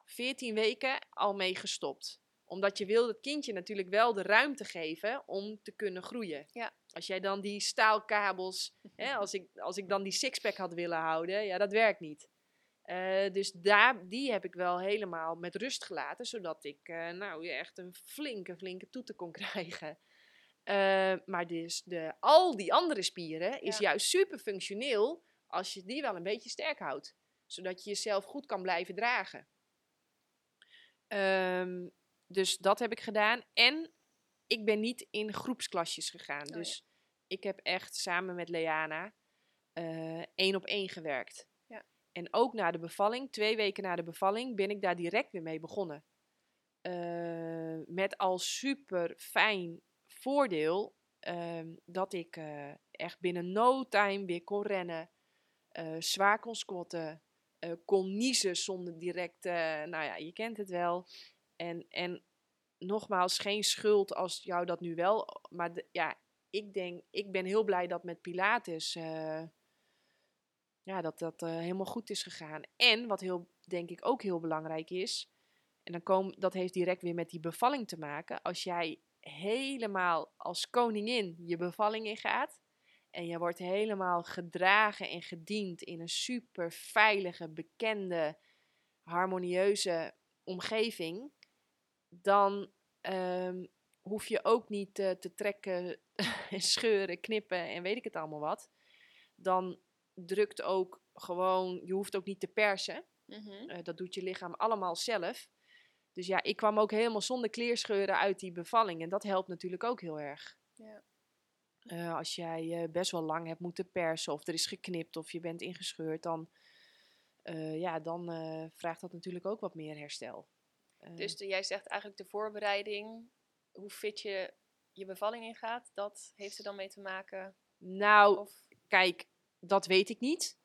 14 weken al mee gestopt. Omdat je wil het kindje natuurlijk wel de ruimte geven om te kunnen groeien. Ja. Als jij dan die staalkabels, hè, als, ik, als ik dan die sixpack had willen houden, ja, dat werkt niet. Uh, dus daar, die heb ik wel helemaal met rust gelaten, zodat ik uh, nou echt een flinke, flinke toeter kon krijgen. Uh, maar dus de, al die andere spieren is juist super functioneel als je die wel een beetje sterk houdt. Zodat je jezelf goed kan blijven dragen. Ehm, dus dat heb ik gedaan. En ik ben niet in groepsklasjes gegaan. Oh ja. dus ik heb echt samen met Leana eh, één op één gewerkt. Ja. En ook na de bevalling, twee weken na de bevalling, ben ik daar direct weer mee begonnen. Eh, met als super fijn voordeel ehm, dat ik eh, echt binnen no time weer kon rennen, eh, zwaar kon squatten, eh, kon niezen zonder direct, nou ja, je kent het wel. En, en nogmaals, geen schuld als jou dat nu wel, maar ja, ik denk, ik ben heel blij dat met Pilates, ja, dat dat helemaal goed is gegaan. En wat heel, denk ik ook heel belangrijk is, en dan kom, dat heeft direct weer met die bevalling te maken. Als jij helemaal als koningin je bevalling ingaat. En je wordt helemaal gedragen en gediend in een super veilige, bekende, harmonieuze omgeving. Dan ehm, hoef je ook niet eh, te trekken, en scheuren, knippen en weet ik het allemaal wat. Dan drukt ook gewoon, je hoeft ook niet te persen. Mhm. Eh, dat doet je lichaam allemaal zelf. Dus ja, ik kwam ook helemaal zonder kleerscheuren uit die bevalling. En dat helpt natuurlijk ook heel erg. Ja. Eh, als jij eh, best wel lang hebt moeten persen, of er is geknipt, of je bent ingescheurd, dan, eh, ja, dan vraagt dat natuurlijk ook wat meer herstel. Dus de- jij zegt eigenlijk de voorbereiding, hoe fit je je bevalling ingaat, dat heeft er dan mee te maken? nou, Of, kijk, dat weet ik niet.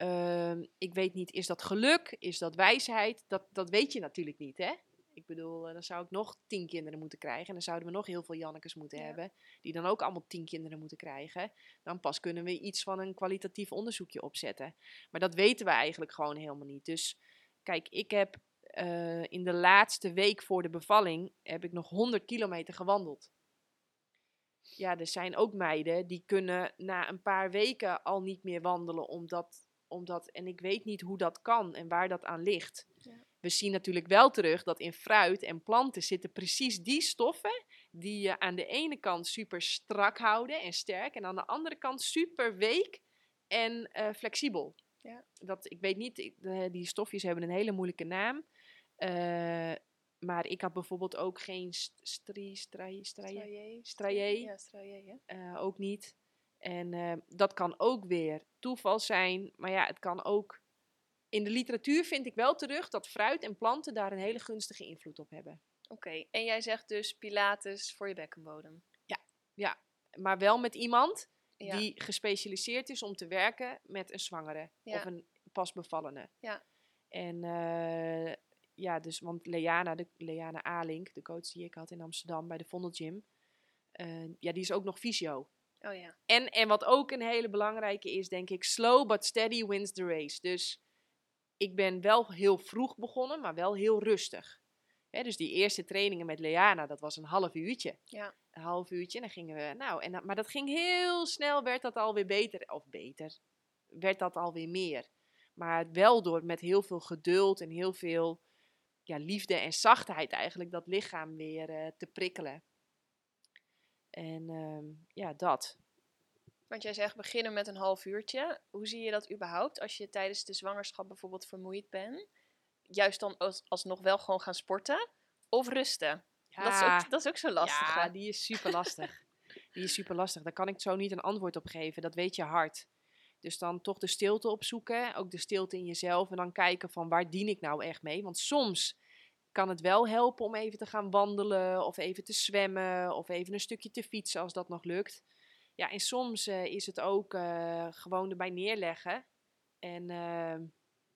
Ehm, ik weet niet, is dat geluk? Is dat wijsheid? Dat, dat weet je natuurlijk niet, hè? Ik bedoel, eh, dan zou ik nog tien kinderen moeten krijgen. En dan zouden we nog heel veel Jannekes moeten Ja. hebben. Die dan ook allemaal tien kinderen moeten krijgen. Dan pas kunnen we iets van een kwalitatief onderzoekje opzetten. Maar dat weten we eigenlijk gewoon helemaal niet. Dus kijk, ik heb eh, in de laatste week voor de bevalling... heb ik nog 100 kilometer gewandeld ja, er zijn ook meiden die kunnen na een paar weken al niet meer wandelen. Omdat, omdat, en ik weet niet hoe dat kan en waar dat aan ligt. Ja. We zien natuurlijk wel terug dat in fruit en planten zitten precies die stoffen die je aan de ene kant super strak houden en sterk. En aan de andere kant super week en eh, flexibel. Ja. Dat, ik weet niet, ik- die stofjes hebben een hele moeilijke naam. Eh, maar ik had bijvoorbeeld ook geen st- stri, stri, stri. Ja, straillé, hè? eh, ook niet. En eh, dat kan ook weer toeval zijn. Maar ja, het kan ook. In de literatuur vind ik wel terug dat fruit en planten daar een hele gunstige invloed op hebben. Oké, en jij zegt dus pilates voor je bekkenbodem. Maar wel met iemand Ja. die gespecialiseerd is om te werken met een zwangere Ja. of een pasbevallene. Ja. En eh, ja, dus, want Leana, de, Leana Alink, de coach die ik had in Amsterdam bij de Vondel Gym, eh, ja, die is ook nog fysio. Oh ja. En, en wat ook een hele belangrijke is, denk ik, slow but steady wins the race. Dus ik ben wel heel vroeg begonnen, maar wel heel rustig. Dus die eerste trainingen met Leana, dat was een half uurtje. Ja. Een half uurtje en dan gingen we, nou, en, maar dat ging heel snel, werd dat alweer beter, of beter, werd dat alweer meer. Maar wel door met heel veel geduld en heel veel ja, liefde en zachtheid eigenlijk dat lichaam weer eh, te prikkelen. En ehm, ja, dat. Want jij zegt beginnen met een half uurtje. Hoe zie je dat überhaupt als je tijdens de zwangerschap bijvoorbeeld vermoeid bent? Juist dan als, alsnog wel gewoon gaan sporten of rusten? Dat, is ook, dat is ook zo lastig. Ja, hè? die is super lastig. die is super lastig. Daar kan ik zo niet een antwoord op geven. Dat weet je hard. Dus dan toch de stilte opzoeken. Ook de stilte in jezelf. En dan kijken van waar dien ik nou echt mee. Want soms kan het wel helpen om even te gaan wandelen. Of even te zwemmen. Of even een stukje te fietsen als dat nog lukt. Ja, en soms eh, is het ook eh, gewoon erbij neerleggen. En eh,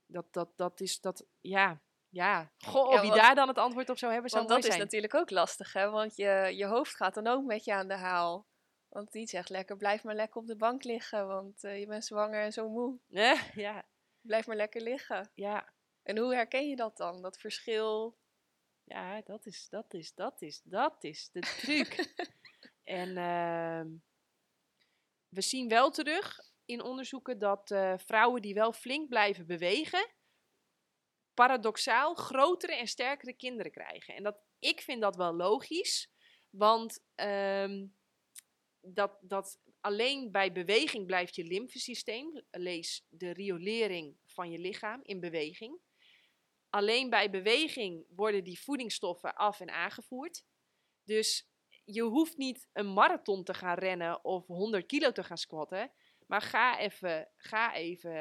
dat, dat, dat is dat, ja, ja. Goh, Ja, wie want- daar dan het antwoord op zou hebben, zou Want dat is natuurlijk ook lastig, hè? Want je, je hoofd gaat dan ook met je aan de haal. Want die zegt lekker, blijf maar lekker op de bank liggen, want je bent zwanger en zo moe. Ja, Blijf maar lekker liggen. ja, En hoe herken je dat dan? Dat verschil? Ja, dat is, dat is, dat is, dat is de truc. en ehm, we zien wel terug in onderzoeken dat eh, vrouwen die wel flink blijven bewegen, paradoxaal grotere en sterkere kinderen krijgen. En dat, ik vind dat wel logisch, want ehm, dat, dat alleen bij beweging blijft je lymfesysteem, lees de riolering van je lichaam in beweging. Alleen bij beweging worden die voedingsstoffen af en aangevoerd. Dus je hoeft niet een marathon te gaan rennen of 100 kilo te gaan squatten. Maar ga even, ga even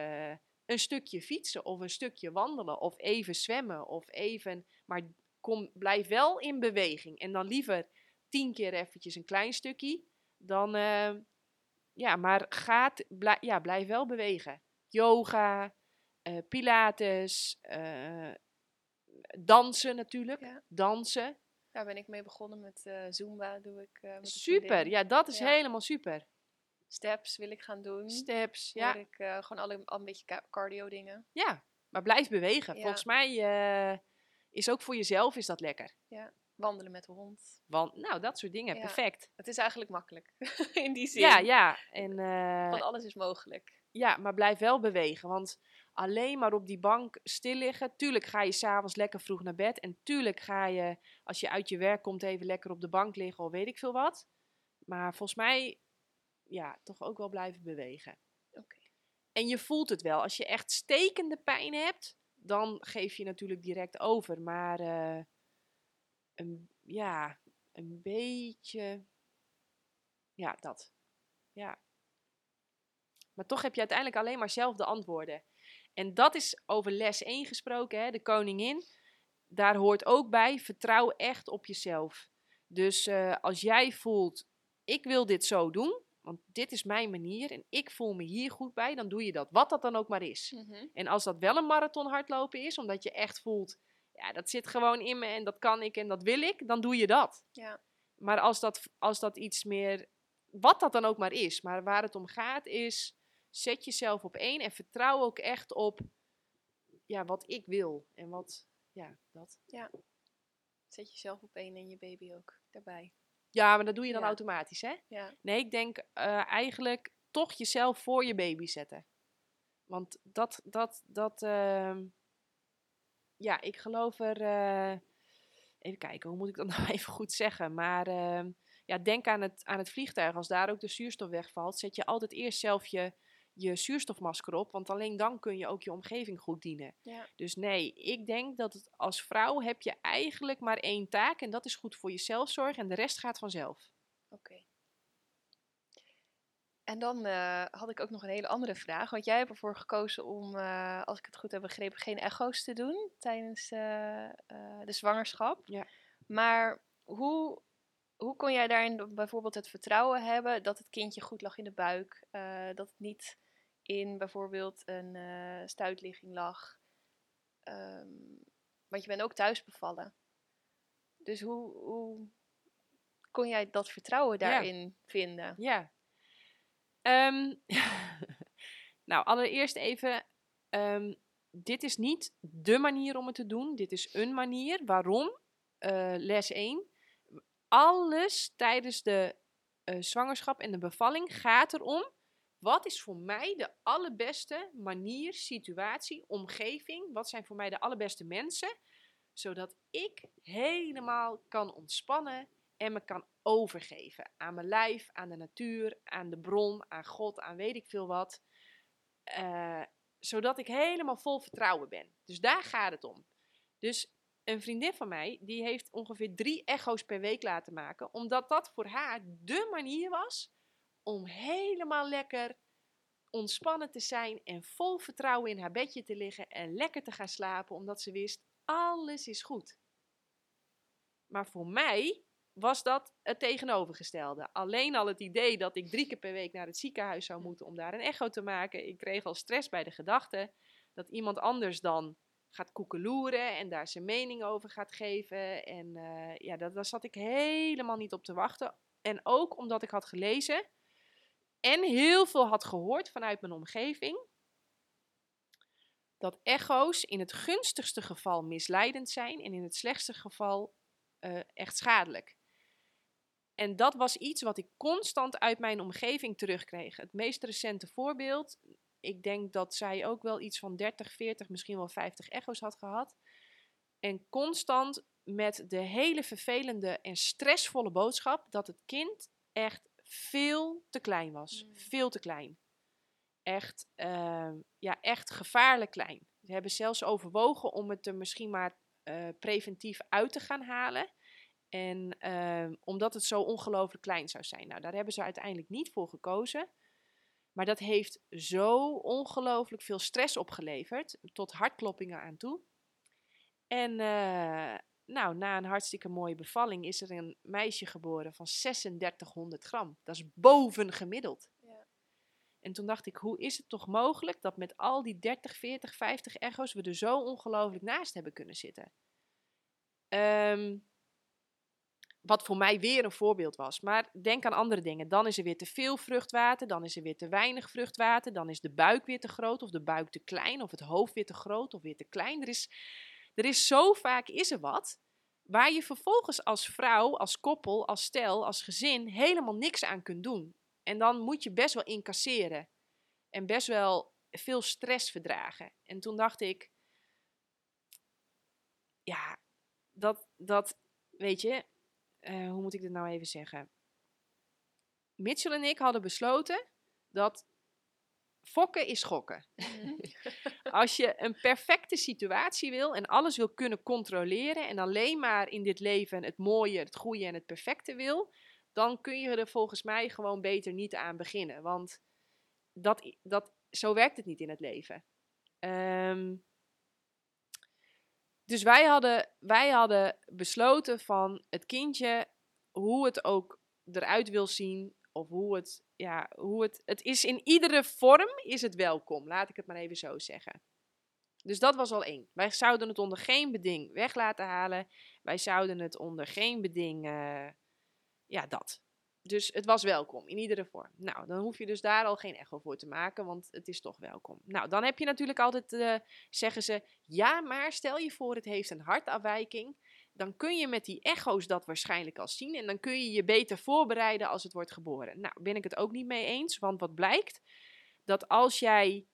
een stukje fietsen of een stukje wandelen of even zwemmen of even. Maar kom, blijf wel in beweging. En dan liever tien keer eventjes een klein stukje. Dan, uh, ja, maar gaat, ja, blijf wel bewegen. Yoga, uh, pilates, dansen natuurlijk. Ja. Dansen. Daar ben ik mee begonnen met Zumba. Doe ik, met super, ja, dat is Ja. helemaal super. Steps wil ik gaan doen. Steps, Ja. ja. ik eh, gewoon alle, al een beetje ca- cardio dingen. Ja, maar blijf bewegen. Ja. Volgens mij eh, is ook voor jezelf is dat lekker. Wandelen met de hond. Want, nou, dat soort dingen, Ja. perfect. Het is eigenlijk makkelijk. In die zin. Ja, ja. En, eh, Van alles is mogelijk. ja, maar blijf wel bewegen. Want alleen maar op die bank stil liggen. Tuurlijk ga je s'avonds lekker vroeg naar bed. En tuurlijk ga je, als je uit je werk komt, even lekker op de bank liggen of weet ik veel wat. Maar volgens mij, ja, toch ook wel blijven bewegen. Oké. En je voelt het wel. Als je echt stekende pijn hebt, dan geef je natuurlijk direct over. Maar eh, een, ja, een beetje. Ja, dat. Ja. Maar toch heb je uiteindelijk alleen maar zelf de antwoorden. En dat is over les 1 gesproken, hè, de koningin. Daar hoort ook bij, vertrouw echt op jezelf. Dus eh, als jij voelt, ik wil dit zo doen, want dit is mijn manier en ik voel me hier goed bij, dan doe je dat. Wat dat dan ook maar is. Mhm. En als dat wel een marathon hardlopen is, omdat je echt voelt, ja, dat zit gewoon in me en dat kan ik en dat wil ik, dan doe je dat. Ja. Maar als dat, als dat iets meer, wat dat dan ook maar is, maar waar het om gaat is, zet jezelf op één en vertrouw ook echt op, ja, wat ik wil. En wat, ja, dat. Zet jezelf op één en je baby ook daarbij. Ja, maar dat doe je dan Ja. automatisch, hè? Ja. Nee, ik denk eh, eigenlijk toch jezelf voor je baby zetten. Want dat, dat, dat, ehm, ja, ik geloof er, eh, even kijken, hoe moet ik dat nou even goed zeggen? Maar ehm, ja, denk aan het, aan het vliegtuig. Als daar ook de zuurstof wegvalt, zet je altijd eerst zelf je, je zuurstofmasker op. Want alleen dan kun je ook je omgeving goed dienen. Ja. Dus nee, ik denk dat het, als vrouw heb je eigenlijk maar één taak. En dat is goed voor jezelf zorgen en de rest gaat vanzelf. Oké. En dan eh, had ik ook nog een hele andere vraag. Want jij hebt ervoor gekozen om, eh, als ik het goed heb begrepen, geen echo's te doen tijdens eh, de zwangerschap. Ja. Maar hoe, hoe kon jij daarin bijvoorbeeld het vertrouwen hebben dat het kindje goed lag in de buik? eh, dat het niet in bijvoorbeeld een eh, stuitligging lag? Ehm, want je bent ook thuis bevallen. Dus hoe, hoe kon jij dat vertrouwen Ja. daarin vinden? Ja. Ehm, nou, allereerst even. ehm, dit is niet de manier om het te doen. Dit is een manier. Waarom? Eh, les 1. Alles tijdens de eh, zwangerschap en de bevalling gaat erom. Wat is voor mij de allerbeste manier, situatie, omgeving? Wat zijn voor mij de allerbeste mensen? Zodat ik helemaal kan ontspannen en me kan overgeven aan mijn lijf, aan de natuur, aan de bron, aan God, aan weet ik veel wat. Eh, zodat ik helemaal vol vertrouwen ben. Dus daar gaat het om. Dus een vriendin van mij, die heeft ongeveer drie echo's per week laten maken, omdat dat voor haar de manier was om helemaal lekker ontspannen te zijn en vol vertrouwen in haar bedje te liggen en lekker te gaan slapen, omdat ze wist, alles is goed. Maar voor mij was dat het tegenovergestelde. Alleen al het idee dat ik drie keer per week naar het ziekenhuis zou moeten om daar een echo te maken. Ik kreeg al stress bij de gedachte dat iemand anders dan gaat koekeloeren en daar zijn mening over gaat geven. En eh, ja, dat, daar zat ik helemaal niet op te wachten. En ook omdat ik had gelezen en heel veel had gehoord vanuit mijn omgeving. Dat echo's in het gunstigste geval misleidend zijn en in het slechtste geval eh, echt schadelijk. En dat was iets wat ik constant uit mijn omgeving terugkreeg. Het meest recente voorbeeld, ik denk dat zij ook wel iets van 30, 40, misschien wel 50 echo's had gehad. En constant met de hele vervelende en stressvolle boodschap dat het kind echt veel te klein was. Mm. Veel te klein. Echt, ehm, ja, echt gevaarlijk klein. Ze hebben zelfs overwogen om het er misschien maar eh, preventief uit te gaan halen. En ehm, omdat het zo ongelooflijk klein zou zijn. Nou, daar hebben ze uiteindelijk niet voor gekozen. Maar dat heeft zo ongelooflijk veel stress opgeleverd. Tot hartkloppingen aan toe. En eh, nou, na een hartstikke mooie bevalling is er een meisje geboren van 3600 gram. Dat is boven gemiddeld. Ja. En toen dacht ik, hoe is het toch mogelijk dat met al die 30, 40, 50 echo's we er zo ongelooflijk naast hebben kunnen zitten? Ehm, wat voor mij weer een voorbeeld was. Maar denk aan andere dingen. Dan is er weer te veel vruchtwater, dan is er weer te weinig vruchtwater, dan is de buik weer te groot of de buik te klein of het hoofd weer te groot of weer te klein. Er is, er is zo vaak is er wat waar je vervolgens als vrouw, als koppel, als stel, als gezin helemaal niks aan kunt doen. En dan moet je best wel incasseren en best wel veel stress verdragen. En toen dacht ik, ja, dat, dat weet je, eh, hoe moet ik dit nou even zeggen? Mitchell en ik hadden besloten dat fokken is gokken. Mhm. Als je een perfecte situatie wil en alles wil kunnen controleren en alleen maar in dit leven het mooie, het goede en het perfecte wil, dan kun je er volgens mij gewoon beter niet aan beginnen. Want dat, dat, zo werkt het niet in het leven. Ehm, dus wij hadden, wij hadden besloten van het kindje, hoe het ook eruit wil zien, of hoe het, ja, hoe het, het is in iedere vorm is het welkom, laat ik het maar even zo zeggen. Dus dat was al één. Wij zouden het onder geen beding weg laten halen. Wij zouden het onder geen beding, eh, ja, dat. Dus het was welkom, in iedere vorm. Nou, dan hoef je dus daar al geen echo voor te maken, want het is toch welkom. Nou, dan heb je natuurlijk altijd, eh, zeggen ze, ja, maar stel je voor het heeft een hartafwijking, dan kun je met die echo's dat waarschijnlijk al zien en dan kun je je beter voorbereiden als het wordt geboren. Nou, ben ik het ook niet mee eens, want wat blijkt? Dat als jij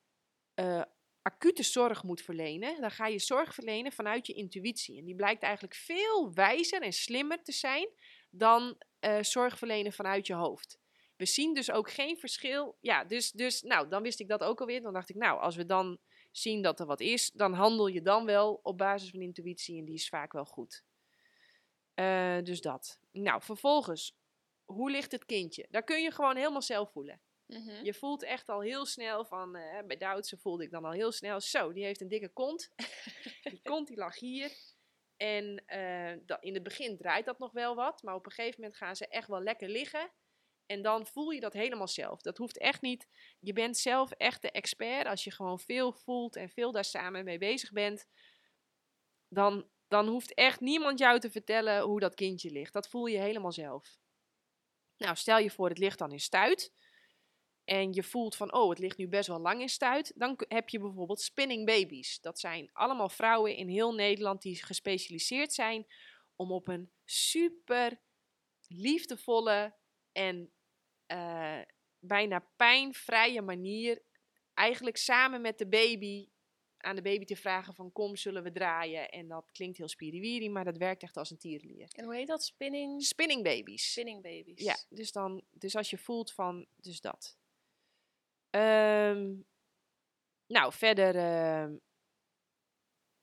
eh, acute zorg moet verlenen, dan ga je zorg verlenen vanuit je intuïtie. En die blijkt eigenlijk veel wijzer en slimmer te zijn dan eh, zorg verlenen vanuit je hoofd. We zien dus ook geen verschil. Ja, dus, dus nou, dan wist ik dat ook alweer. Dan dacht ik, nou, als we dan zien dat er wat is, dan handel je dan wel op basis van intuïtie en die is vaak wel goed. Eh, dus dat. Nou, vervolgens, hoe ligt het kindje? Daar kun je gewoon helemaal zelf voelen. Mhm. Je voelt echt al heel snel van, eh, bij Duitse voelde ik dan al heel snel, zo, die heeft een dikke kont. die kont die lag hier. En eh, in het begin draait dat nog wel wat, maar op een gegeven moment gaan ze echt wel lekker liggen. En dan voel je dat helemaal zelf. Dat hoeft echt niet. Je bent zelf echt de expert. Als je gewoon veel voelt en veel daar samen mee bezig bent, dan, dan hoeft echt niemand jou te vertellen hoe dat kindje ligt. Dat voel je helemaal zelf. Nou, stel je voor, het ligt dan in stuit en je voelt van, oh, het ligt nu best wel lang in stuit, dan heb je bijvoorbeeld spinning babies. Dat zijn allemaal vrouwen in heel Nederland die gespecialiseerd zijn om op een super liefdevolle en eh, bijna pijnvrije manier, eigenlijk samen met de baby, aan de baby te vragen van, kom, zullen we draaien? En dat klinkt heel spiriwiri, maar dat werkt echt als een tierenlier. En hoe heet dat? Spinning, Spinning babies. spinning babies. Ja, dus, dan, dus als je voelt van, dus dat. Ehm, nou, verder, ehm,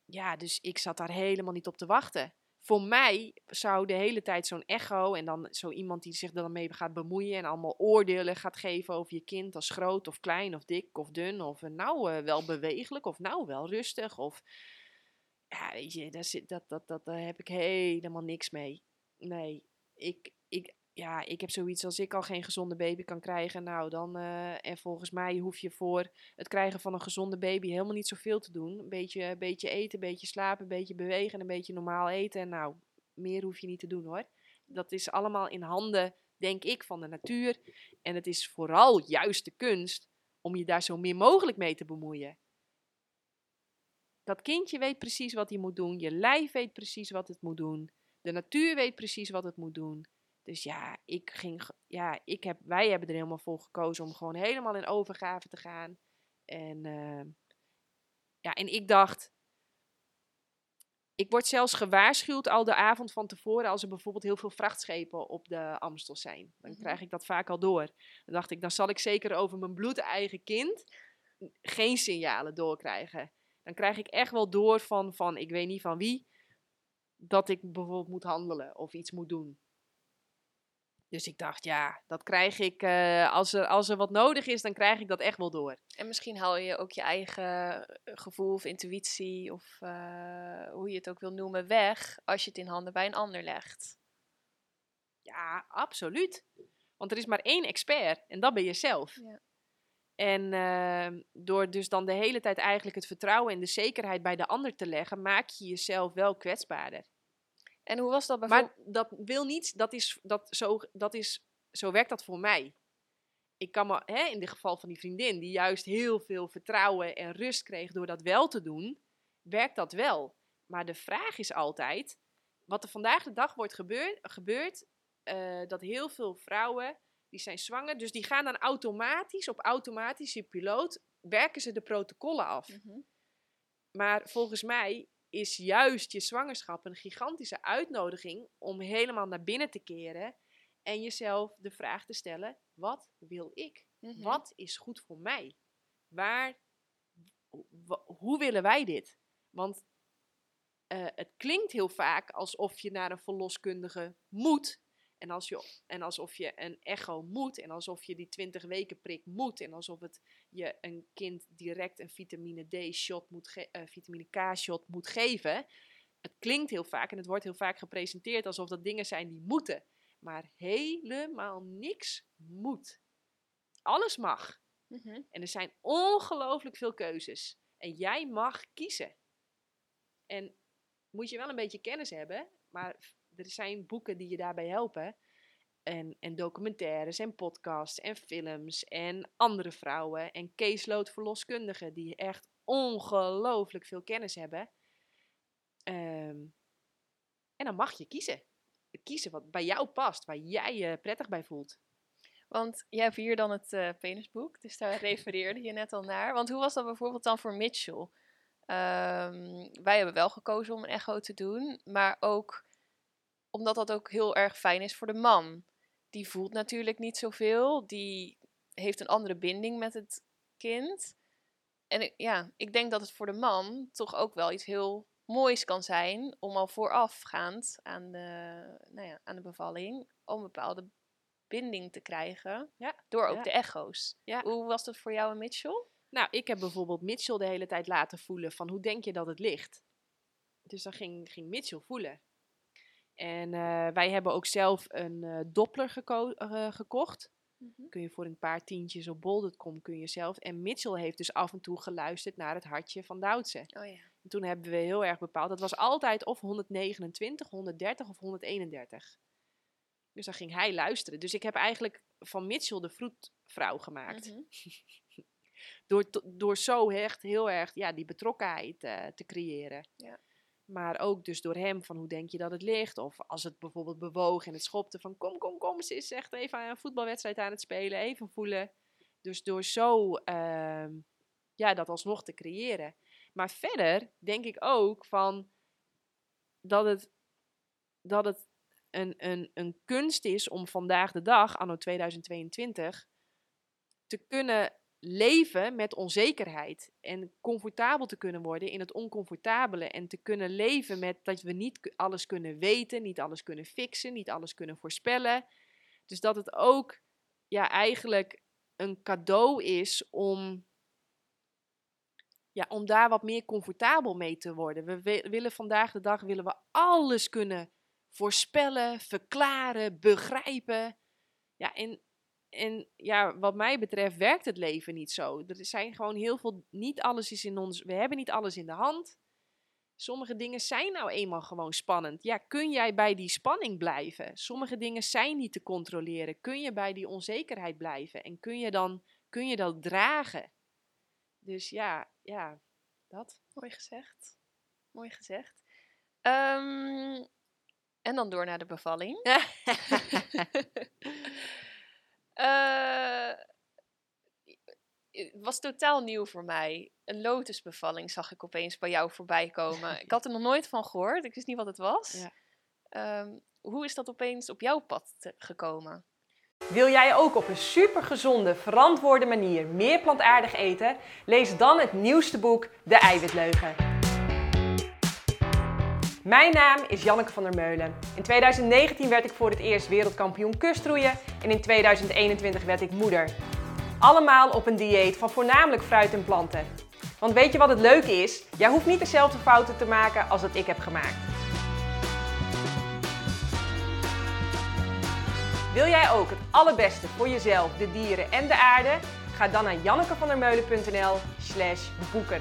ja, dus ik zat daar helemaal niet op te wachten. Voor mij zou de hele tijd zo'n echo en dan zo iemand die zich er dan mee gaat bemoeien en allemaal oordelen gaat geven over je kind als groot of klein of dik of dun of eh, nou eh, wel bewegelijk of nou wel rustig of ja, weet je, daar, dat, dat, dat, daar heb ik helemaal niks mee. Nee, ik, ik, ja, ik heb zoiets als ik al geen gezonde baby kan krijgen. Nou, dan. eh, en volgens mij hoef je voor het krijgen van een gezonde baby helemaal niet zoveel te doen. Een beetje, beetje eten, een beetje slapen, een beetje bewegen, en een beetje normaal eten. En nou, meer hoef je niet te doen hoor. Dat is allemaal in handen, denk ik, van de natuur. En het is vooral juist de kunst om je daar zo min mogelijk mee te bemoeien. Dat kindje weet precies wat hij moet doen. Je lijf weet precies wat het moet doen. De natuur weet precies wat het moet doen. Dus ja, ik ging, ja ik heb, wij hebben er helemaal voor gekozen om gewoon helemaal in overgave te gaan. En, eh, ja, en ik dacht, ik word zelfs gewaarschuwd al de avond van tevoren als er bijvoorbeeld heel veel vrachtschepen op de Amstel zijn. Dan Mhm. krijg ik dat vaak al door. Dan dacht ik, dan zal ik zeker over mijn bloedeigen kind geen signalen doorkrijgen. Dan krijg ik echt wel door van, van ik weet niet van wie, dat ik bijvoorbeeld moet handelen of iets moet doen. Dus ik dacht, ja, dat krijg ik, eh, als, er, als er wat nodig is, dan krijg ik dat echt wel door. En misschien haal je ook je eigen eh, gevoel of intuïtie of eh, hoe je het ook wil noemen weg als je het in handen bij een ander legt. Ja, absoluut. Want er is maar één expert en dat ben je zelf. Ja. En ehm, door dus dan de hele tijd eigenlijk het vertrouwen en de zekerheid bij de ander te leggen, maak je jezelf wel kwetsbaarder. En hoe was dat bijvoorbeeld? Maar dat wil niet, dat is, dat, zo, dat is, zo werkt dat voor mij. Ik kan me, hè, in dit geval van die vriendin, die juist heel veel vertrouwen en rust kreeg door dat wel te doen, werkt dat wel. Maar de vraag is altijd, wat er vandaag de dag wordt gebeurd, gebeurt, eh, dat heel veel vrouwen, die zijn zwanger, dus die gaan dan automatisch, op automatische piloot, werken ze de protocollen af. Mhm. Maar volgens mij is juist je zwangerschap een gigantische uitnodiging om helemaal naar binnen te keren en jezelf de vraag te stellen: wat wil ik? Mhm. Wat is goed voor mij? Waar, wa- hoe willen wij dit? Want eh, het klinkt heel vaak alsof je naar een verloskundige moet. En, als je, en alsof je een echo moet. En alsof je die 20 weken prik moet. En alsof het je een kind direct een vitamine D-shot moet eh, vitamine K-shot moet geven. Het klinkt heel vaak en het wordt heel vaak gepresenteerd alsof dat dingen zijn die moeten. Maar helemaal niks moet. Alles mag. Mhm. En er zijn ongelooflijk veel keuzes. En jij mag kiezen. En moet je wel een beetje kennis hebben, maar er zijn boeken die je daarbij helpen. En, en documentaires en podcasts en films en andere vrouwen en caseload verloskundigen die echt ongelooflijk veel kennis hebben. Ehm, en dan mag je kiezen. Kiezen wat bij jou past, waar jij je prettig bij voelt. Want jij hebt hier dan het eh, penisboek, dus daar refereerde je net al naar. Want hoe was dat bijvoorbeeld dan voor Mitchell? Ehm, wij hebben wel gekozen om een echo te doen, maar ook omdat dat ook heel erg fijn is voor de man. Die voelt natuurlijk niet zoveel, die heeft een andere binding met het kind. En ik- ja, ik denk dat het voor de man toch ook wel iets heel moois kan zijn om al voorafgaand aan de, nou ja, aan de bevalling, om een bepaalde binding te krijgen. Ja, Door ook ja. de echo's. Hoe was dat voor jou en Mitchell? Nou, ik heb bijvoorbeeld Mitchell de hele tijd laten voelen van hoe denk je dat het ligt? Dus dan ging, ging Mitchell voelen. En eh, wij hebben ook zelf een eh, Doppler geko- eh, gekocht. Kun je voor een paar tientjes op bol.com kun je zelf. En Mitchell heeft dus af en toe geluisterd naar het hartje van Doutse. Oh ja. En toen hebben we heel erg bepaald. Dat was altijd of 129, 130 of 131. Dus dan ging hij luisteren. Dus ik heb eigenlijk van Mitchell de vroedvrouw gemaakt. Mhm. Door, door zo echt heel erg ja, die betrokkenheid te creëren. Ja. Maar ook dus door hem van hoe denk je dat het ligt. Of als het bijvoorbeeld bewoog en het schopte van kom, kom, kom. Ze is echt even een voetbalwedstrijd aan het spelen. Even voelen. Dus door zo ehm, ja, dat alsnog te creëren. Maar verder denk ik ook van dat het, dat het een, een, een kunst is om vandaag de dag, anno 2022, te kunnen leven met onzekerheid. En comfortabel te kunnen worden in het oncomfortabele. En te kunnen leven met dat we niet alles kunnen weten, niet alles kunnen fixen, niet alles kunnen voorspellen. Dus dat het ook ja, eigenlijk een cadeau is om ja, om daar wat meer comfortabel mee te worden. We wi- willen vandaag de dag willen we alles kunnen voorspellen, verklaren, begrijpen. Ja, en, en ja, wat mij betreft werkt het leven niet zo. Er zijn gewoon heel veel, niet alles is in ons, we hebben niet alles in de hand. Sommige dingen zijn nou eenmaal gewoon spannend. Ja, kun jij bij die spanning blijven? Sommige dingen zijn niet te controleren. Kun je bij die onzekerheid blijven? En kun je dan, kun je dat dragen? Dus ja, ja, dat. Mooi gezegd. Mooi gezegd. Ehm, en dan door naar de bevalling. Eh, het was totaal nieuw voor mij. Een lotusbevalling zag ik opeens bij jou voorbij komen. ik had er nog nooit van gehoord. Ik wist niet wat het was. Ja. Ehm, hoe is dat opeens op jouw pad gekomen? Wil jij ook op een supergezonde, verantwoorde manier meer plantaardig eten? Lees dan het nieuwste boek De Eiwitleugen. Mijn naam is Janneke van der Meulen. In 2019 werd ik voor het eerst wereldkampioen kustroeien en in 2021 werd ik moeder. Allemaal op een dieet van voornamelijk fruit en planten. Want weet je wat het leuke is? Jij hoeft niet dezelfde fouten te maken als dat ik heb gemaakt. Wil jij ook het allerbeste voor jezelf, de dieren en de aarde? Ga dan naar jannekevandermeulen.nl slash boeken.